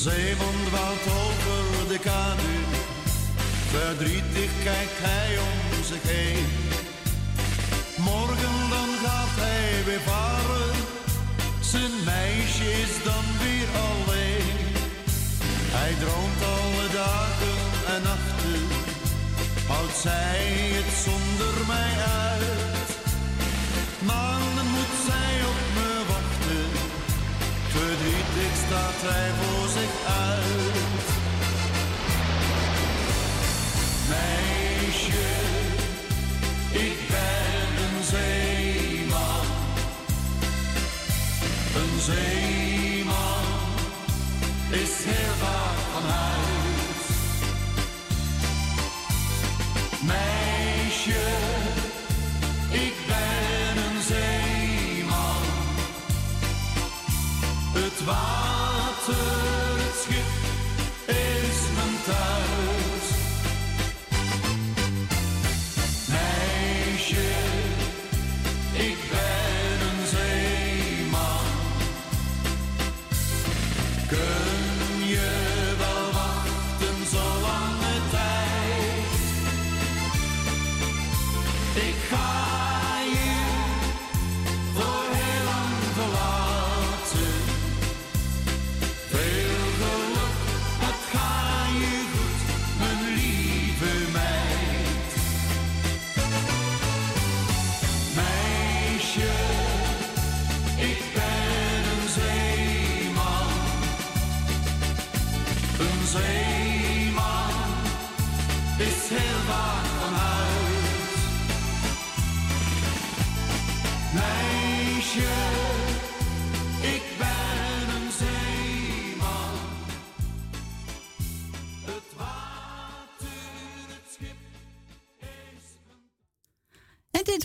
zeehond waalt over de kadu. Verdrietig kijkt hij om zich heen. Morgen dan gaat hij weer varen. Zijn meisje is dan weer alleen. Hij droomt alle dagen en nachten. Houdt zij het zonder mij uit? Maanden moet zij op me wachten. Verdrietig staat hij voor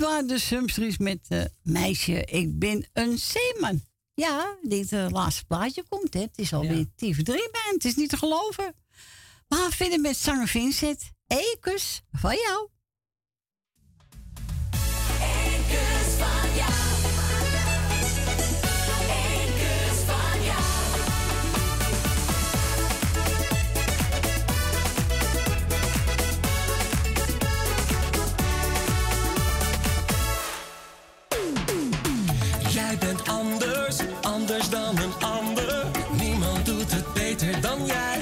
waren de Sumstries met uh, Meisje, ik ben een zeeman. Ja, dit uh, laatste plaatje komt, hè. Het is alweer ja. voor drie bij, het is niet te geloven. We gaan verder met zanger Vincent. Ekus van jou. Dan een ander. Niemand doet het beter dan jij.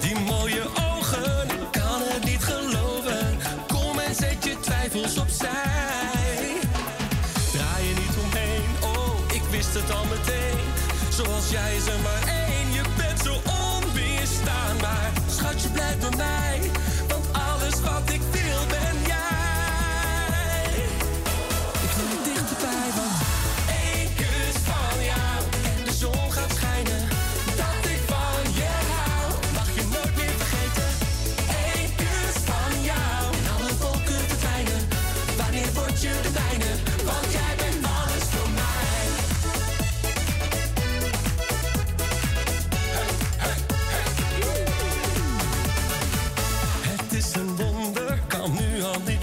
Die mooie ogen, ik kan het niet geloven. Kom en zet je twijfels opzij. Draai je niet omheen, oh, ik wist het al meteen. Zoals jij is er maar één, je bent zo onweerstaanbaar. Schatje, blijf bij mij,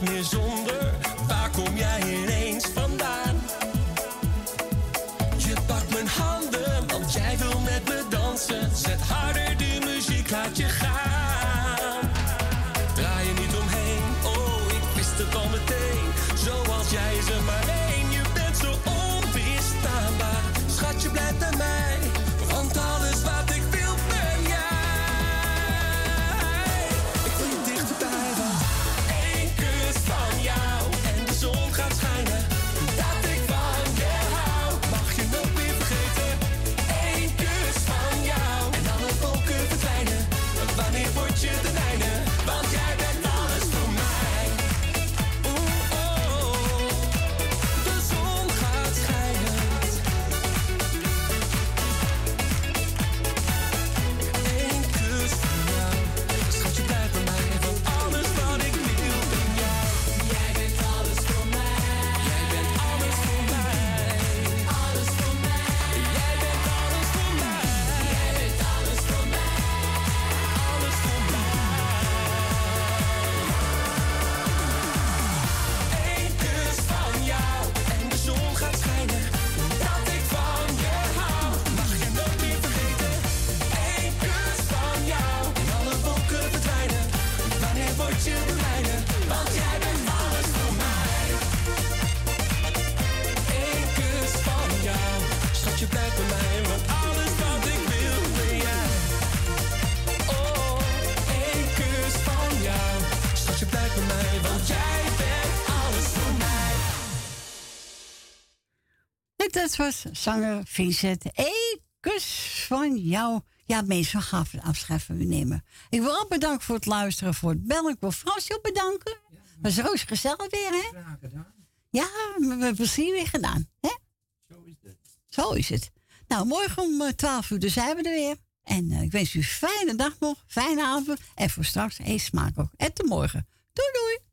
meer zonder. Was zanger Vincent. Eén kus van jou. Ja, we gaan afscheid van u nemen. Ik wil ook bedanken voor het luisteren, voor het bellen. Ik wil Fransje ook bedanken. Dat was roos gezellig weer, hè? Ja, we hebben plezier weer gedaan, hè? Zo is het. Zo is het. Nou, morgen om eh, 12 uur dus zijn we er weer. En eh, ik wens u een fijne dag nog, fijne avond. En voor straks, eet smaak ook. En tot morgen. Doei doei.